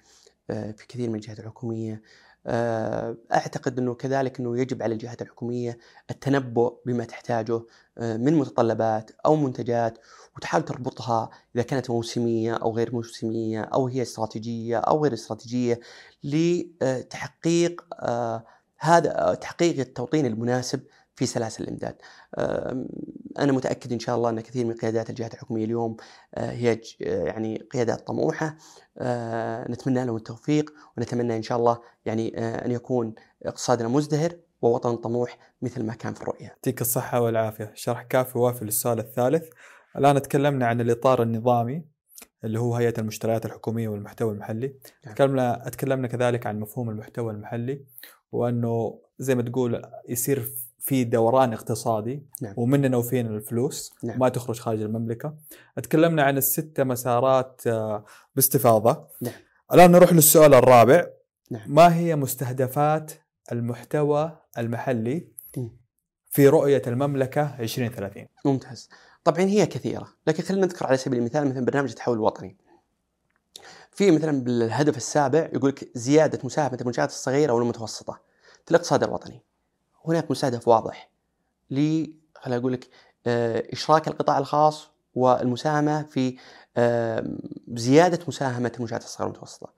آه، في كثير من الجهات الحكومية آه، أعتقد إنه كذلك إنه يجب على الجهات الحكومية التنبؤ بما تحتاجه آه، من متطلبات أو منتجات وتحاول تربطها إذا كانت موسمية أو غير موسمية أو هي استراتيجية أو غير استراتيجية لتحقيق هذا تحقيق التوطين المناسب في سلاسل الإمداد. أنا متأكد إن شاء الله أن كثير من قيادات الجهات الحكومية اليوم آه، هي آه، يعني قيادات طموحة آه، نتمنى لهم التوفيق ونتمنى إن شاء الله يعني أن يكون اقتصادنا مزدهر ووطن طموح مثل ما كان في الرؤية. يعطيك الصحة والعافية، شرح كافي وافي للسؤال الثالث. الآن تكلمنا عن الإطار النظامي اللي هو هيئة المشتريات الحكومية والمحتوى المحلي. نعم. تكلمنا تكلمنا كذلك عن مفهوم المحتوى المحلي وأنه زي ما تقول يصير في دوران اقتصادي نعم. ومننا وفينا الفلوس نعم. ما تخرج خارج المملكة تكلمنا عن الست مسارات آه، باستفاضة نعم. الآن نروح للسؤال الرابع نعم. ما هي مستهدفات المحتوى المحلي في رؤية المملكة 2030 ممتاز طبعا هي كثيرة لكن خلينا نذكر على سبيل المثال مثلا برنامج التحول الوطني في مثلا بالهدف السابع يقول لك زيادة مساهمة المنشآت الصغيرة والمتوسطة في الاقتصاد الوطني هناك مستهدف واضح ل خليني أقول لك آه، إشراك القطاع الخاص والمساهمة في زيادة مساهمة المنشات الصغيرة والمتوسطة.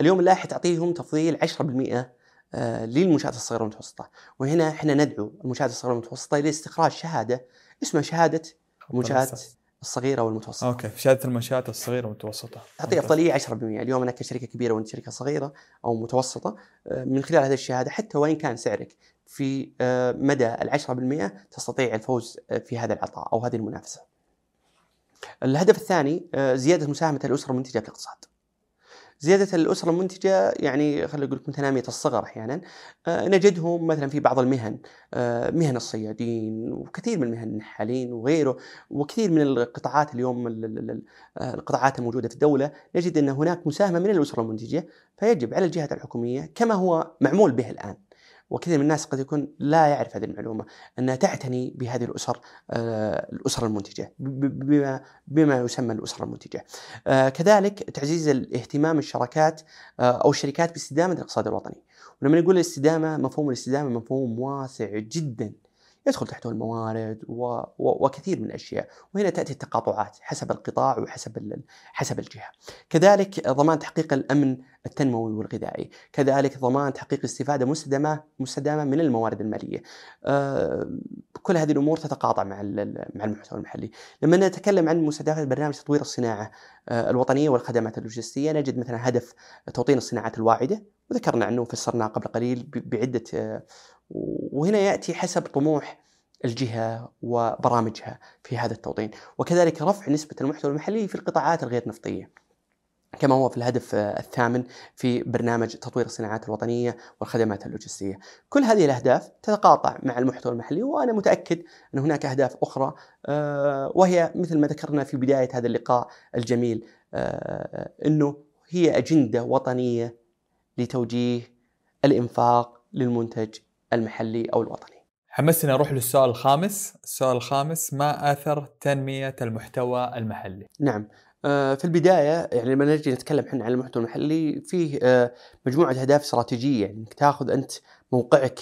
اليوم اللائحه تعطيهم تفضيل 10% آه، للمنشآت الصغيرة والمتوسطة، وهنا إحنا ندعو المنشآت الصغيرة والمتوسطة إلى استخراج شهادة اسمها شهادة المنشات الصغيرة والمتوسطة. أوكي، شهادة المنشآت الصغيرة والمتوسطة. تعطي افضليه 10%، اليوم أنا كشركة كبيرة وأنت شركة صغيرة أو متوسطة آه، من خلال هذه الشهادة حتى وإن كان سعرك في آه، مدى العشرة 10% تستطيع الفوز آه، في هذا العطاء أو هذه المنافسة الهدف الثاني زيادة مساهمة الأسرة المنتجة في الاقتصاد زيادة الأسرة المنتجة يعني خلينا نقول متنامية الصغر أحيانا نجدهم مثلا في بعض المهن مهن الصيادين وكثير من المهن النحالين وغيره وكثير من القطاعات اليوم القطاعات الموجودة في الدولة نجد أن هناك مساهمة من الأسرة المنتجة فيجب على الجهات الحكومية كما هو معمول به الآن. وكثير من الناس قد يكون لا يعرف هذه المعلومة أنها تعتني بهذه الأسر آه، الأسرة المنتجة بما, بما يسمى الأسرة المنتجة. آه، كذلك تعزيز الاهتمام الشركات آه، أو الشركات باستدامة الاقتصاد الوطني. ولما نقول الاستدامة مفهوم الاستدامة مفهوم واسع جدا. يدخل تحته الموارد و... و... وكثير من الأشياء. وهنا تأتي التقاطعات حسب القطاع وحسب ال... حسب الجهة. كذلك ضمان تحقيق الأمن التنموي والغذائي. كذلك ضمان تحقيق استفادة مستدامة مستدامة من الموارد المالية. آه... كل هذه الأمور تتقاطع مع ال... مع المحتوى المحلي. لما نتكلم عن مستهدفات برنامج تطوير الصناعة آه... الوطنية والخدمات اللوجستية نجد مثلا هدف توطين الصناعات الواعدة. وذكرنا عنه وفسرناه قبل قليل بعدة آه، وهنا يأتي حسب طموح الجهة وبرامجها في هذا التوطين، وكذلك رفع نسبة المحتوى المحلي في القطاعات الغير نفطية. كما هو في الهدف الثامن في برنامج تطوير الصناعات الوطنية والخدمات اللوجستية. كل هذه الأهداف تتقاطع مع المحتوى المحلي وأنا متأكد أن هناك أهداف أخرى آه، وهي مثل ما ذكرنا في بداية هذا اللقاء الجميل آه، إنه هي أجندة وطنية لتوجيه الإنفاق للمنتج المحلي أو الوطني. حمسني أروح للسؤال الخامس، السؤال الخامس ما آثر تنمية المحتوى المحلي؟ نعم، آه، في البداية يعني لما نجي نتكلم إحنا عن المحتوى المحلي فيه آه، مجموعة أهداف استراتيجية يعني إنك تاخذ أنت موقعك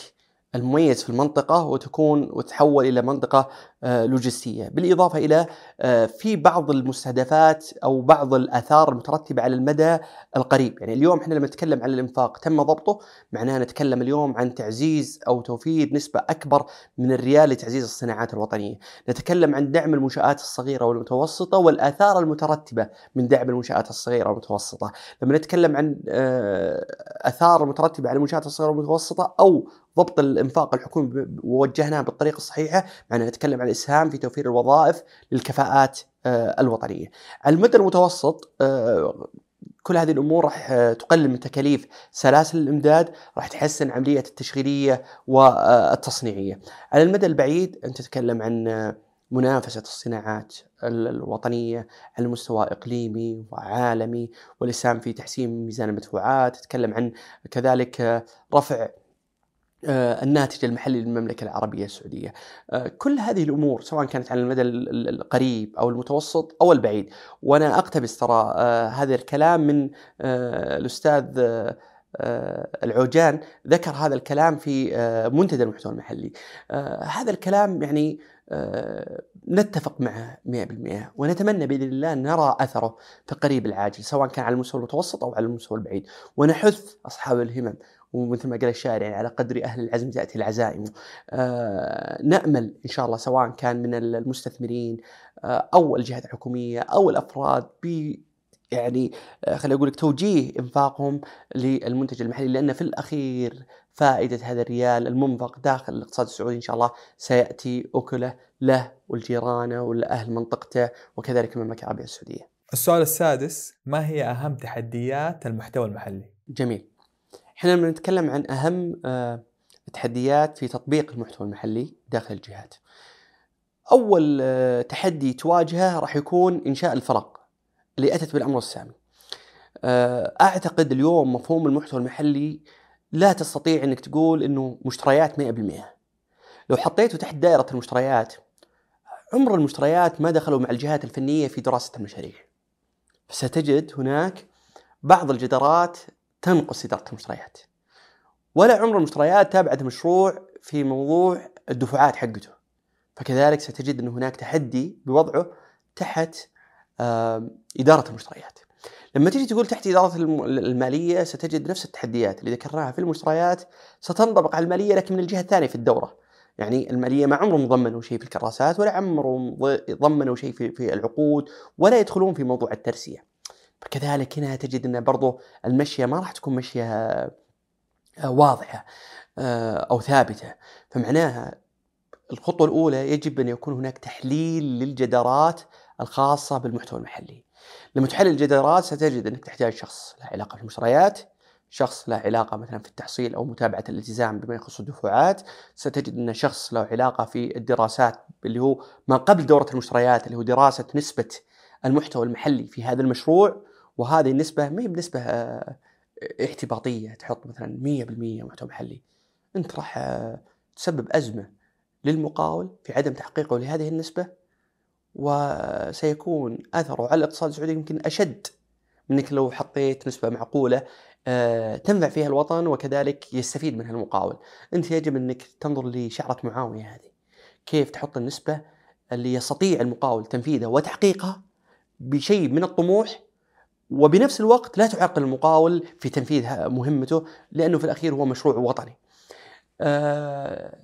المميز في المنطقة وتكون وتحول إلى منطقة آه، لوجستية. بالإضافة إلى آه، في بعض المستهدفات أو بعض الآثار المترتبة على المدى القريب. يعني اليوم إحنا لما نتكلم عن الإنفاق تم ضبطه معناه نتكلم اليوم عن تعزيز أو توفير نسبة أكبر من الريال لتعزيز الصناعات الوطنية. نتكلم عن دعم المنشآت الصغيرة والمتوسطة والآثار المترتبة من دعم المنشآت الصغيرة والمتوسطة. لما نتكلم عن آه، آثار المترتبة على المنشآت الصغيرة والمتوسطة أو ضبط الإنفاق الحكومي ووجهناه بالطريقة الصحيحة معنا نتكلم عن الإسهام في توفير الوظائف للكفاءات آه، الوطنية. على المدى المتوسط آه، كل هذه الأمور راح آه، تقلل من تكاليف سلاسل الإمداد، راح تحسن عملية التشغيلية والتصنيعية. على المدى البعيد أنت تتكلم عن منافسة الصناعات الوطنية على مستوى إقليمي وعالمي والإسهام في تحسين ميزان المدفوعات تتكلم عن كذلك رفع الناتج المحلي للمملكة العربية السعودية. آه، كل هذه الأمور سواء كانت على المدى القريب أو المتوسط أو البعيد. وأنا أقتبس ترى آه، هذا الكلام من الأستاذ آه، العوجان ذكر هذا الكلام في آه، منتدى المحتوى المحلي. آه، هذا الكلام يعني نتفق معه 100% ونتمنى بإذن الله نرى أثره في القريب العاجل سواء كان على المستوى المتوسط أو على المستوى البعيد. ونحث أصحاب الهمم ومثل ما قال الشاعر يعني على قدر أهل العزم تأتي العزائم. آه نأمل إن شاء الله سواء كان من المستثمرين آه أو الجهات الحكومية أو الأفراد ب يعني آه خليني أقول لك توجيه إنفاقهم للمنتج المحلي لأن في الأخير فائدة هذا الريال المنفق داخل الاقتصاد السعودي إن شاء الله سيأتي أكله له ولجيرانه ولاهل منطقته وكذلك المملكه العربية السعودية. السؤال السادس ما هي أهم تحديات المحتوى المحلي؟ جميل. إحنا لما نتكلم عن أهم آه، التحديات في تطبيق المحتوى المحلي داخل الجهات. أول آه، تحدي تواجهه راح يكون إنشاء الفرق اللي أتت بالأمر السامي. آه، أعتقد اليوم مفهوم المحتوى المحلي لا تستطيع إنك تقول إنه مشتريات 100%. لو حطيته تحت دائرة المشتريات عمر المشتريات ما دخلوا مع الجهات الفنية في دراسة المشاريع. ستجد هناك بعض الجدارات تنقص إدارة المشتريات. ولا عمر المشتريات تابعت مشروع في موضوع الدفعات حقته. فكذلك ستجد أن هناك تحدي بوضعه تحت إدارة المشتريات. لما تيجي تقول تحت إدارة المالية ستجد نفس التحديات اللي ذكرناها في المشتريات. ستنطبق على المالية لكن من الجهة الثانية في الدورة. يعني المالية ما عمرهم ضمنوا شيء في الكراسات ولا عمرهم ضمنوا شيء في العقود ولا يدخلون في موضوع الترسيه. فكذلك هنا تجد أن برضو المشية ما راح تكون مشية آه، واضحة آه، أو ثابتة فمعناها الخطوة الأولى يجب أن يكون هناك تحليل للجدارات الخاصة بالمحتوى المحلي. لما تحلل الجدارات ستجد أنك تحتاج شخص له علاقة بالمشتريات، شخص له علاقة مثلا في التحصيل أو متابعة الالتزام بما يخص الدفعات، ستجد أن شخص له علاقة في الدراسات اللي هو ما قبل دورة المشتريات اللي هو دراسة نسبة المحتوى المحلي في هذا المشروع وهذه النسبة ما هي بنسبة آه، اعتباطية تحط مثلا 100% محتوى محلي. أنت راح آه، تسبب أزمة للمقاول في عدم تحقيقه لهذه النسبة وسيكون أثره على الاقتصاد السعودي يمكن أشد منك لو حطيت نسبة معقولة آه، تنفع فيها الوطن وكذلك يستفيد منها المقاول. أنت يجب أنك تنظر لشعرة معاوية هذه. كيف تحط النسبة اللي يستطيع المقاول تنفيذها وتحقيقها بشيء من الطموح وبنفس الوقت لا تعرقل المقاول في تنفيذ مهمته لأنه في الأخير هو مشروع وطني. آه،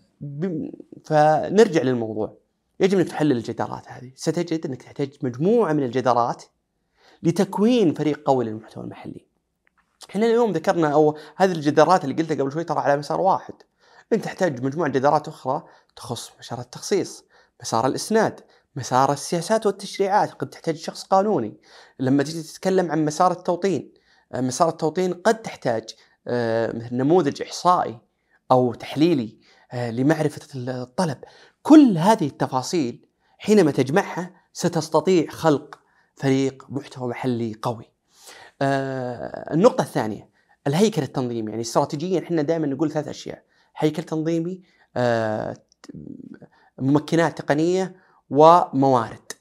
فنرجع للموضوع يجب انك تحلل الجدارات هذه، ستجد أنك تحتاج مجموعة من الجدارات لتكوين فريق قوي للمحتوى المحلي. إحنا اليوم ذكرنا أو هذه الجدارات اللي قلتها قبل شوي ترى على مسار واحد. أنت تحتاج مجموعة جدارات أخرى تخص مسار التخصيص، مسار الإسناد، مسار السياسات والتشريعات قد تحتاج شخص قانوني. لما تجي تتكلم عن مسار التوطين آه، مسار التوطين قد تحتاج آه، نموذج إحصائي أو تحليلي آه، لمعرفة الطلب. كل هذه التفاصيل حينما تجمعها ستستطيع خلق فريق محتوى محلي قوي. النقطة الثانية الهيكل التنظيمي. يعني استراتيجيا إحنا دائما نقول ثلاث أشياء. هيكل تنظيمي ممكنات تقنية وموارد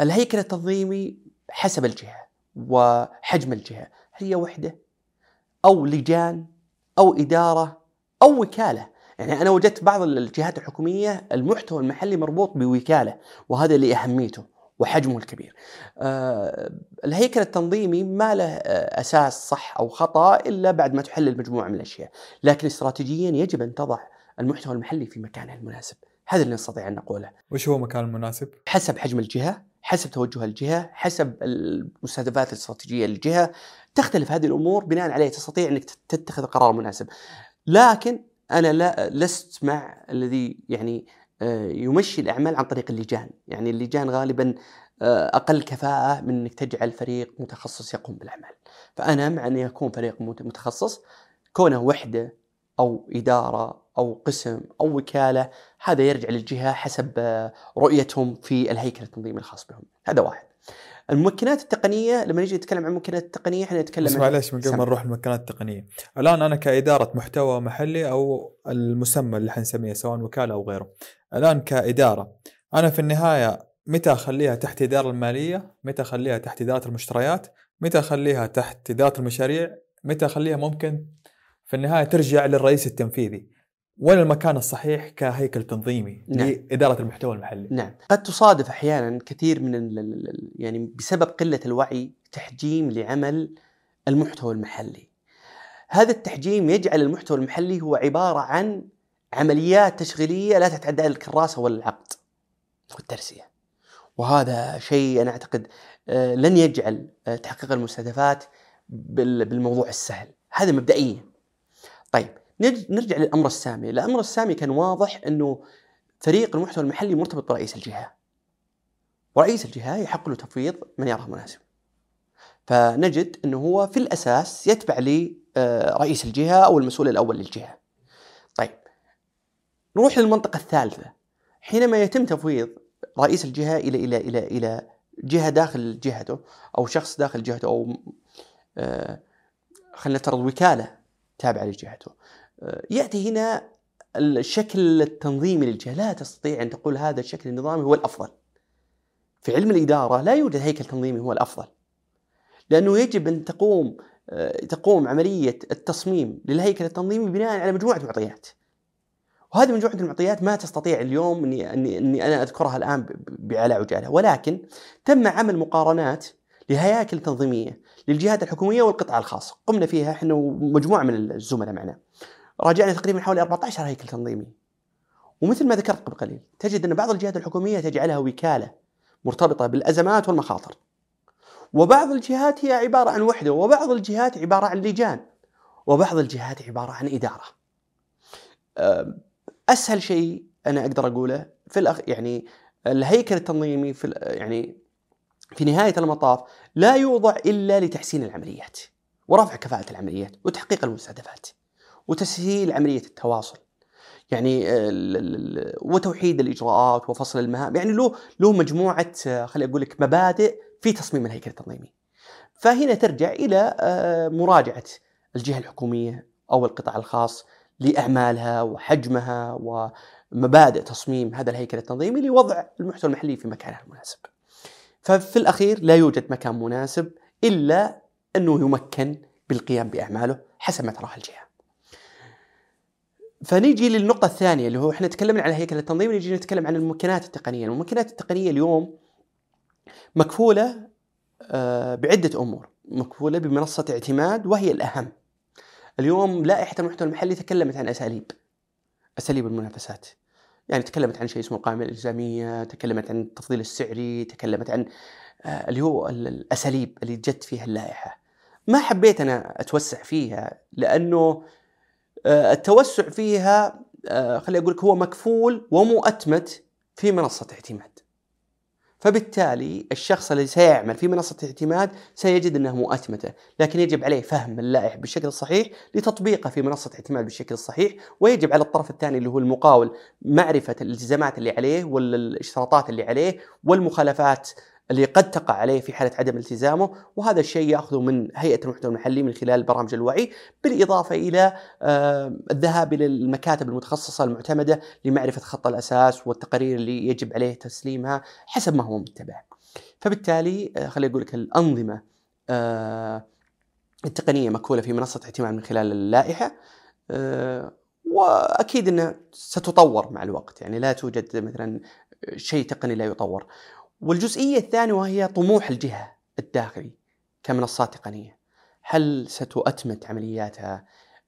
الهيكل التنظيمي حسب الجهة وحجم الجهة هي وحدة أو لجان أو إدارة أو وكالة يعني أنا وجدت بعض الجهات الحكومية المحتوى المحلي مربوط بوكالة وهذا اللي أهميته وحجمه الكبير. آه الهيكل التنظيمي ما له أساس صح أو خطأ إلا بعد ما تحلل مجموعه من الأشياء، لكن استراتيجيا يجب أن تضع المحتوى المحلي في مكانه المناسب. هذا اللي نستطيع أن نقوله. وش هو المكان المناسب؟ حسب حجم الجهة، حسب توجه الجهة، حسب المستهدفات الاستراتيجية للجهة، تختلف هذه الأمور بناء عليه تستطيع أنك تتخذ القرار المناسب. لكن أنا لا لست مع الذي يعني آه، يمشي الأعمال عن طريق اللجان، يعني اللجان غالبا آه، أقل كفاءة من أنك تجعل فريق متخصص يقوم بالأعمال. فأنا مع أن يكون فريق متخصص كونه وحدة أو إدارة أو قسم أو وكالة هذا يرجع للجهة حسب آه، رؤيتهم في الهيكل التنظيمي الخاص بهم. هذا واحد. الممكنات التقنية لما نجي نتكلم عن الممكنات التقنية إحنا نتكلم بس معلش من قبل ما نروح الممكنات التقنية. الآن أنا كإدارة محتوى محلي أو المسمى اللي حنسميه سواء وكالة أو غيره. الآن كإدارة أنا في النهاية متى أخليها تحت إدارة المالية؟ متى أخليها تحت إدارة المشتريات؟ متى أخليها تحت إدارة المشاريع؟ متى أخليها ممكن في النهاية ترجع للرئيس التنفيذي وين المكان الصحيح كهيكل تنظيمي نعم. لإدارة المحتوى المحلي نعم قد تصادف أحيانا كثير من ال- يعني بسبب قلة الوعي تحجيم لعمل المحتوى المحلي. هذا التحجيم يجعل المحتوى المحلي هو عبارة عن عمليات تشغيلية لا تتعدى الكراسة ولا العقد والترسية. وهذا شيء أنا أعتقد آه، لن يجعل آه، تحقيق المستهدفات بال- بالموضوع السهل، هذا مبدئيا. طيب نرجع للأمر السامي، الأمر السامي كان واضح إنه فريق المحتوى المحلي مرتبط برئيس الجهة. ورئيس الجهة يحق له تفويض من يراه مناسب. فنجد إنه هو في الأساس يتبع لرئيس الجهة أو المسؤول الأول للجهة. طيب نروح للمنطقة الثالثة. حينما يتم تفويض رئيس الجهة إلى إلى إلى إلى جهة داخل جهته أو شخص داخل جهته أو آه، خلينا نفترض وكالة تابعه لجهته. آه، يأتي هنا الشكل التنظيمي للجهة، لا تستطيع أن تقول هذا الشكل النظامي هو الأفضل. في علم الإدارة لا يوجد هيكل تنظيمي هو الأفضل. لأنه يجب أن تقوم آه، تقوم عملية التصميم للهيكل التنظيمي بناء على مجموعة معطيات. وهذه مجموعة المعطيات ما تستطيع اليوم إني أنا أذكرها الآن ب- بعلى عجاله، ولكن تم عمل مقارنات لهياكل تنظيميه للجهات الحكومية والقطاع الخاص، قمنا فيها إحنا ومجموعة من الزملاء معنا. راجعنا تقريبا حوالي 14 هيكل تنظيمي. ومثل ما ذكرت قبل قليل، تجد أن بعض الجهات الحكومية تجعلها وكالة مرتبطة بالأزمات والمخاطر. وبعض الجهات هي عبارة عن وحدة، وبعض الجهات عبارة عن لجان. وبعض الجهات عبارة عن إدارة. أسهل شيء أنا أقدر أقوله في الأخ يعني الهيكل التنظيمي في يعني في نهاية المطاف لا يوضع إلا لتحسين العمليات ورفع كفاءة العمليات وتحقيق المستهدفات وتسهيل عملية التواصل. يعني ال- وتوحيد الإجراءات وفصل المهام. يعني له له مجموعة آه، خليني أقول لك مبادئ في تصميم الهيكل التنظيمي. فهنا ترجع إلى آه، مراجعة الجهة الحكومية أو القطاع الخاص لأعمالها وحجمها ومبادئ تصميم هذا الهيكل التنظيمي لوضع المحتوى المحلي في مكانه المناسب. ففي الأخير لا يوجد مكان مناسب إلا أنه يمكن بالقيام بأعماله حسب ما تراها الجهة. فنيجي للنقطة الثانية اللي هو إحنا تكلمنا عن الهيكل التنظيمي نيجي نتكلم عن الممكنات التقنية، الممكنات التقنية اليوم مكفولة آه، بعدة أمور، مكفولة بمنصة اعتماد وهي الأهم. اليوم لائحة المحتوى المحلي تكلمت عن أساليب أساليب المنافسات يعني تكلمت عن شيء اسمه القائمة الإلزامية تكلمت عن التفضيل السعري تكلمت عن آه، اللي هو ال- الأساليب اللي جت فيها اللائحة. ما حبيت أنا أتوسع فيها لأنه آه، التوسع فيها آه، خليني أقول لك هو مكفول ومؤتمت في منصة اعتماد. فبالتالي الشخص الذي سيعمل في منصة اعتماد سيجد أنها مؤتمتة لكن يجب عليه فهم اللائحة بالشكل الصحيح لتطبيقه في منصة اعتماد بالشكل الصحيح ويجب على الطرف الثاني اللي هو المقاول معرفة الالتزامات اللي عليه والاشتراطات اللي عليه والمخالفات اللي قد تقع عليه في حالة عدم التزامه وهذا الشيء يأخذه من هيئة المحتوى المحلي من خلال برامج الوعي بالإضافة إلى آه، الذهاب إلى المكاتب المتخصصة المعتمدة لمعرفة خط الأساس والتقارير اللي يجب عليه تسليمها حسب ما هو متبع. فبالتالي آه، خليني أقول لك الأنظمة آه، التقنية مكفولة في منصة اعتماد من خلال اللائحة آه، وأكيد أنها ستطور مع الوقت. يعني لا توجد مثلا شيء تقني لا يطور. والجزئية الثانية وهي طموح الجهة الداخلي كمنصات تقنية هل ستؤتمت عملياتها؟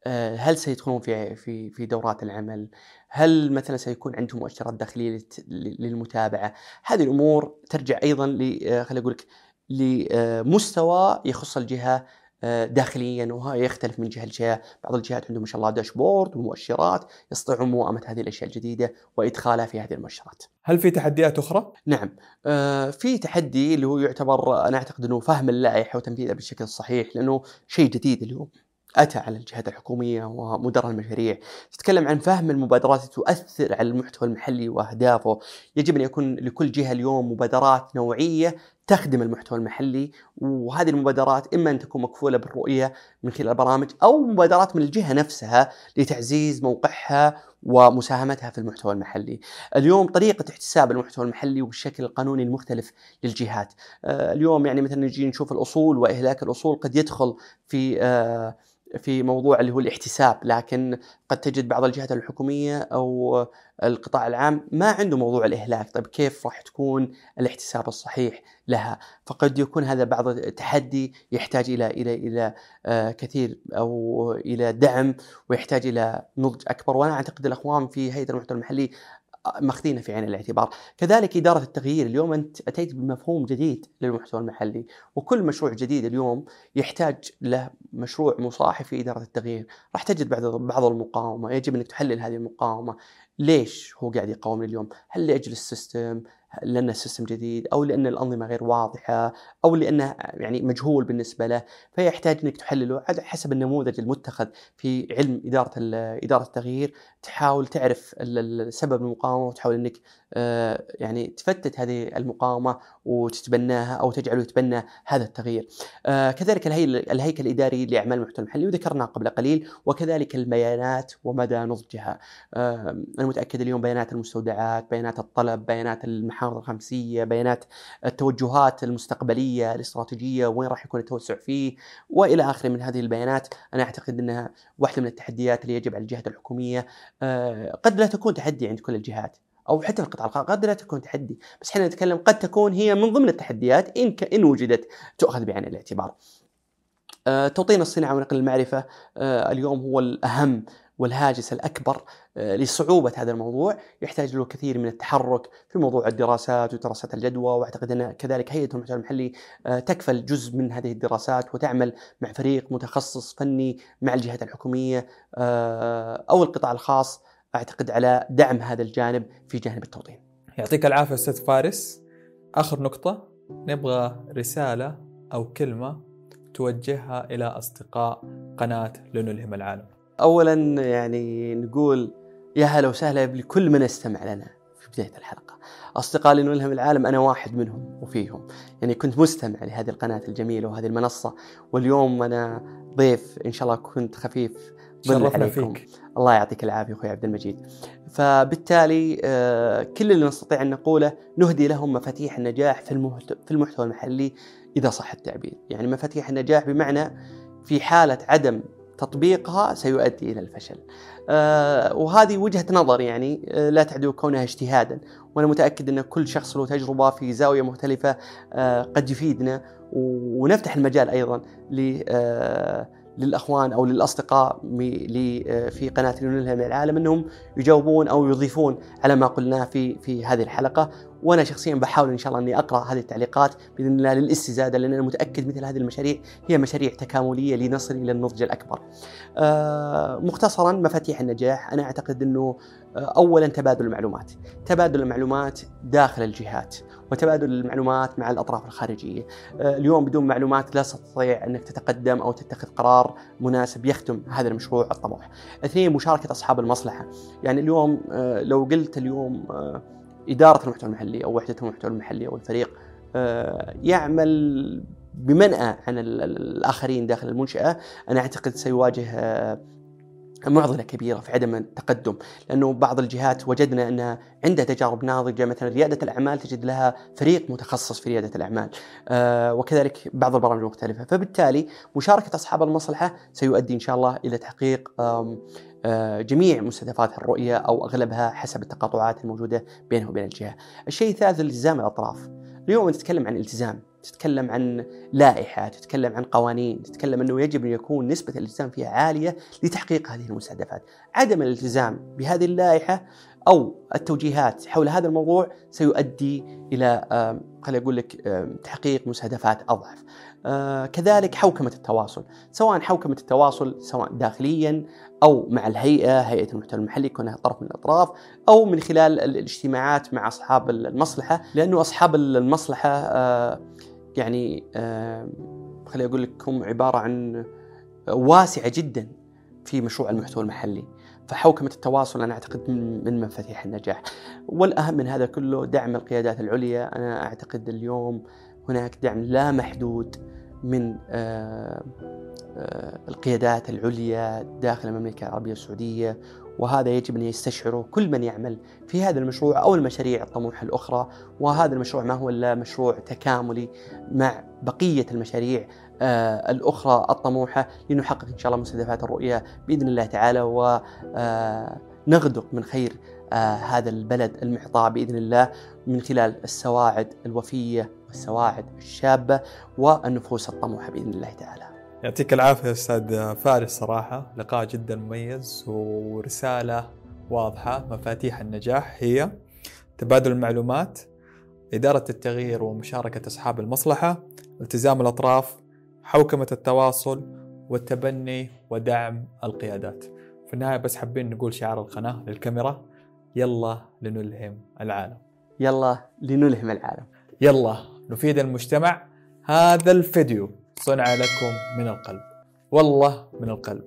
آه، هل سيدخلون في في في دورات العمل؟ هل مثلا سيكون عندهم مؤشرات داخلية للمتابعة؟ هذه الأمور ترجع أيضا آه، خليني أقول لك لمستوى يخص الجهة داخليا وهذا يختلف من جهة لجهة، بعض الجهات عندهم ما شاء الله داشبورد ومؤشرات يستطيعون موائمه هذه الأشياء الجديدة وإدخالها في هذه المؤشرات. هل في تحديات أخرى؟ نعم آه، في تحدي اللي هو يعتبر أنا أعتقد إنه فهم اللائحة وتنفيذها بالشكل الصحيح لأنه شيء جديد اليوم أتى على الجهات الحكومية ومدراء المشاريع تتكلم عن فهم المبادرات التي تؤثر على المحتوى المحلي وأهدافه يجب أن يكون لكل جهة اليوم مبادرات نوعية تخدم المحتوى المحلي وهذه المبادرات إما أن تكون مكفولة بالرؤية من خلال برامج أو مبادرات من الجهة نفسها لتعزيز موقعها ومساهمتها في المحتوى المحلي. اليوم طريقة احتساب المحتوى المحلي والشكل القانوني المختلف للجهات. آه، اليوم يعني مثلا نجي نشوف الأصول وإهلاك الأصول قد يدخل في آه، في موضوع اللي هو الاحتساب لكن قد تجد بعض الجهات الحكومية أو القطاع العام ما عنده موضوع الإهلاك. طيب كيف راح تكون الاحتساب الصحيح لها؟ فقد يكون هذا بعض التحدي يحتاج إلى إلى إلى آه، كثير أو إلى دعم ويحتاج إلى نضج أكبر. وأنا أعتقد الاخوان في هيئة المحتوى المحلي ماخذينه في عين الاعتبار. كذلك إدارة التغيير اليوم أنت أتيت بمفهوم جديد للمحتوى المحلي وكل مشروع جديد اليوم يحتاج له مشروع مصاحب في إدارة التغيير. راح تجد بعض بعض المقاومة يجب أنك تحلل هذه المقاومة. ليش هو قاعد يقاوم اليوم؟ هل لأجل السيستم؟ لأن السيستم جديد أو لأن الأنظمة غير واضحة أو لأنه يعني مجهول بالنسبة له فيحتاج أنك تحلله على حسب النموذج المتخذ في علم إدارة إدارة التغيير. تحاول تعرف سبب المقاومة وتحاول أنك آه، يعني تفتت هذه المقاومة وتتبناها أو تجعله يتبنى هذا التغيير. آه، كذلك الهيكل الإداري لأعمال المحتوى المحلي وذكرناه قبل قليل وكذلك البيانات ومدى نضجها. آه، أنا متأكد اليوم بيانات المستودعات بيانات الطلب بيانات المحافظ الخمسية بيانات التوجهات المستقبلية الاستراتيجية وين راح يكون التوسع فيه وإلى آخره من هذه البيانات. أنا أعتقد أنها واحدة من التحديات اللي يجب على الجهات الحكومية. قد لا تكون تحدي عند كل الجهات أو حتى القطاع الخاص قد لا تكون تحدي. بس إحنا نتكلم قد تكون هي من ضمن التحديات إن إن وجدت تؤخذ بعين الاعتبار. آه، توطين الصناعة ونقل المعرفة آه، اليوم هو الأهم والهاجس الأكبر آه، لصعوبة هذا الموضوع يحتاج له كثير من التحرك في موضوع الدراسات ودراسات الجدوى وأعتقد أن كذلك هيئة المحتوى المحلي تكفل جزء من هذه الدراسات وتعمل مع فريق متخصص فني مع الجهات الحكومية أو القطاع الخاص أعتقد على دعم هذا الجانب في جانب التوطين. يعطيك العافية أستاذ فارس. آخر نقطة نبغى رسالة أو كلمة توجهها إلى أصدقاء قناة لنلهم العالم. اولا يعني نقول يا هلا وسهلا بكل من استمع لنا في بداية الحلقة. اصدقاء لنلهم العالم أنا واحد منهم وفيهم. يعني كنت مستمع لهذه القناة الجميلة وهذه المنصة واليوم أنا ضيف إن شاء الله كنت خفيف شرفنا فيك الله يعطيك العافية أخوي عبد المجيد فبالتالي آه، كل اللي نستطيع أن نقوله نهدي لهم مفاتيح النجاح في في المحتوى المحلي إذا صح التعبير يعني مفاتيح النجاح بمعنى في حالة عدم تطبيقها سيؤدي إلى الفشل. آه وهذه وجهة نظر يعني آه لا تعدو كونها اجتهادا، وأنا متأكد أن كل شخص له تجربة في زاوية مختلفة آه قد يفيدنا. ونفتح المجال أيضا للأخوان أو للأصدقاء في قناة نلها من العالم أنهم يجاوبون أو يضيفون على ما قلناه في في هذه الحلقة. وأنا شخصيا بحاول إن شاء الله إني أقرأ هذه التعليقات بإذن الله للاستزادة لأن أنا متأكد مثل هذه المشاريع هي مشاريع تكاملية لنصل إلى النضج الأكبر. آه مختصرا مفاتيح النجاح أنا أعتقد إنه آه اولا تبادل المعلومات، تبادل المعلومات داخل الجهات وتبادل المعلومات مع الأطراف الخارجية. آه اليوم بدون معلومات لا تستطيع أنك تتقدم أو تتخذ قرار مناسب يخدم هذا المشروع الطموح. اثنين مشاركة أصحاب المصلحة، يعني اليوم لو قلت اليوم إدارة المحتوى المحلي أو وحدة المحتوى المحلي أو الفريق آه، يعمل بمنأى عن الآخرين داخل المنشأة. أنا أعتقد سيواجه آه، معضلة كبيرة في عدم التقدم لأنه بعض الجهات وجدنا انها عندها تجارب ناضجة. مثلا ريادة الأعمال تجد لها فريق متخصص في ريادة الأعمال آه وكذلك بعض البرامج المختلفه فبالتالي مشاركة أصحاب المصلحة سيؤدي إن شاء الله إلى تحقيق جميع مستهدفات الرؤية أو أغلبها حسب التقاطعات الموجودة بينه وبين الجهة. الشيء الثالث التزام الأطراف. اليوم نتكلم عن التزام تتكلم عن لائحة تتكلم عن قوانين تتكلم أنه يجب أن يكون نسبة الالتزام فيها عالية لتحقيق هذه المستهدفات. عدم الالتزام بهذه اللائحة أو التوجيهات حول هذا الموضوع سيؤدي إلى خليني أقول لك تحقيق مستهدفات أضعف. آه، كذلك حوكمة التواصل. سواء حوكمة التواصل سواء داخليا أو مع الهيئة هيئة المحتوى المحلي كونها طرف من الأطراف أو من خلال الاجتماعات مع أصحاب المصلحة لأنه أصحاب المصلحة آه، يعني آه، خليني أقول لك هم عبارة عن واسعة جدا في مشروع المحتوى المحلي. فحوكمة التواصل أنا أعتقد من مفاتيح النجاح. والأهم من هذا كله دعم القيادات العليا. أنا أعتقد اليوم هناك دعم لا محدود من آه، آه، القيادات العليا داخل المملكة العربية السعودية وهذا يجب أن يستشعره كل من يعمل في هذا المشروع أو المشاريع الطموحة الأخرى. وهذا المشروع ما هو إلا مشروع تكاملي مع بقية المشاريع آه الأخرى الطموحة لنحقق إن شاء الله مستهدفات الرؤية بإذن الله تعالى. ونغدق من خير هذا البلد المعطاء بإذن الله من خلال السواعد الوفية والسواعد الشابة والنفوس الطموحه بإذن الله تعالى. يعطيك العافية أستاذ فارس. صراحة لقاء جدا مميز ورسالة واضحة مفاتيح النجاح. هي تبادل المعلومات إدارة التغيير ومشاركة أصحاب المصلحة التزام الأطراف حوكمة التواصل والتبني ودعم القيادات. في النهاية بس حابين نقول شعار القناة للكاميرا يلا لنلهم العالم. يلا لنلهم العالم. يلا. نفيد المجتمع. هذا الفيديو صنع لكم من القلب. والله من القلب.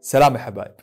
سلام يا حبايب.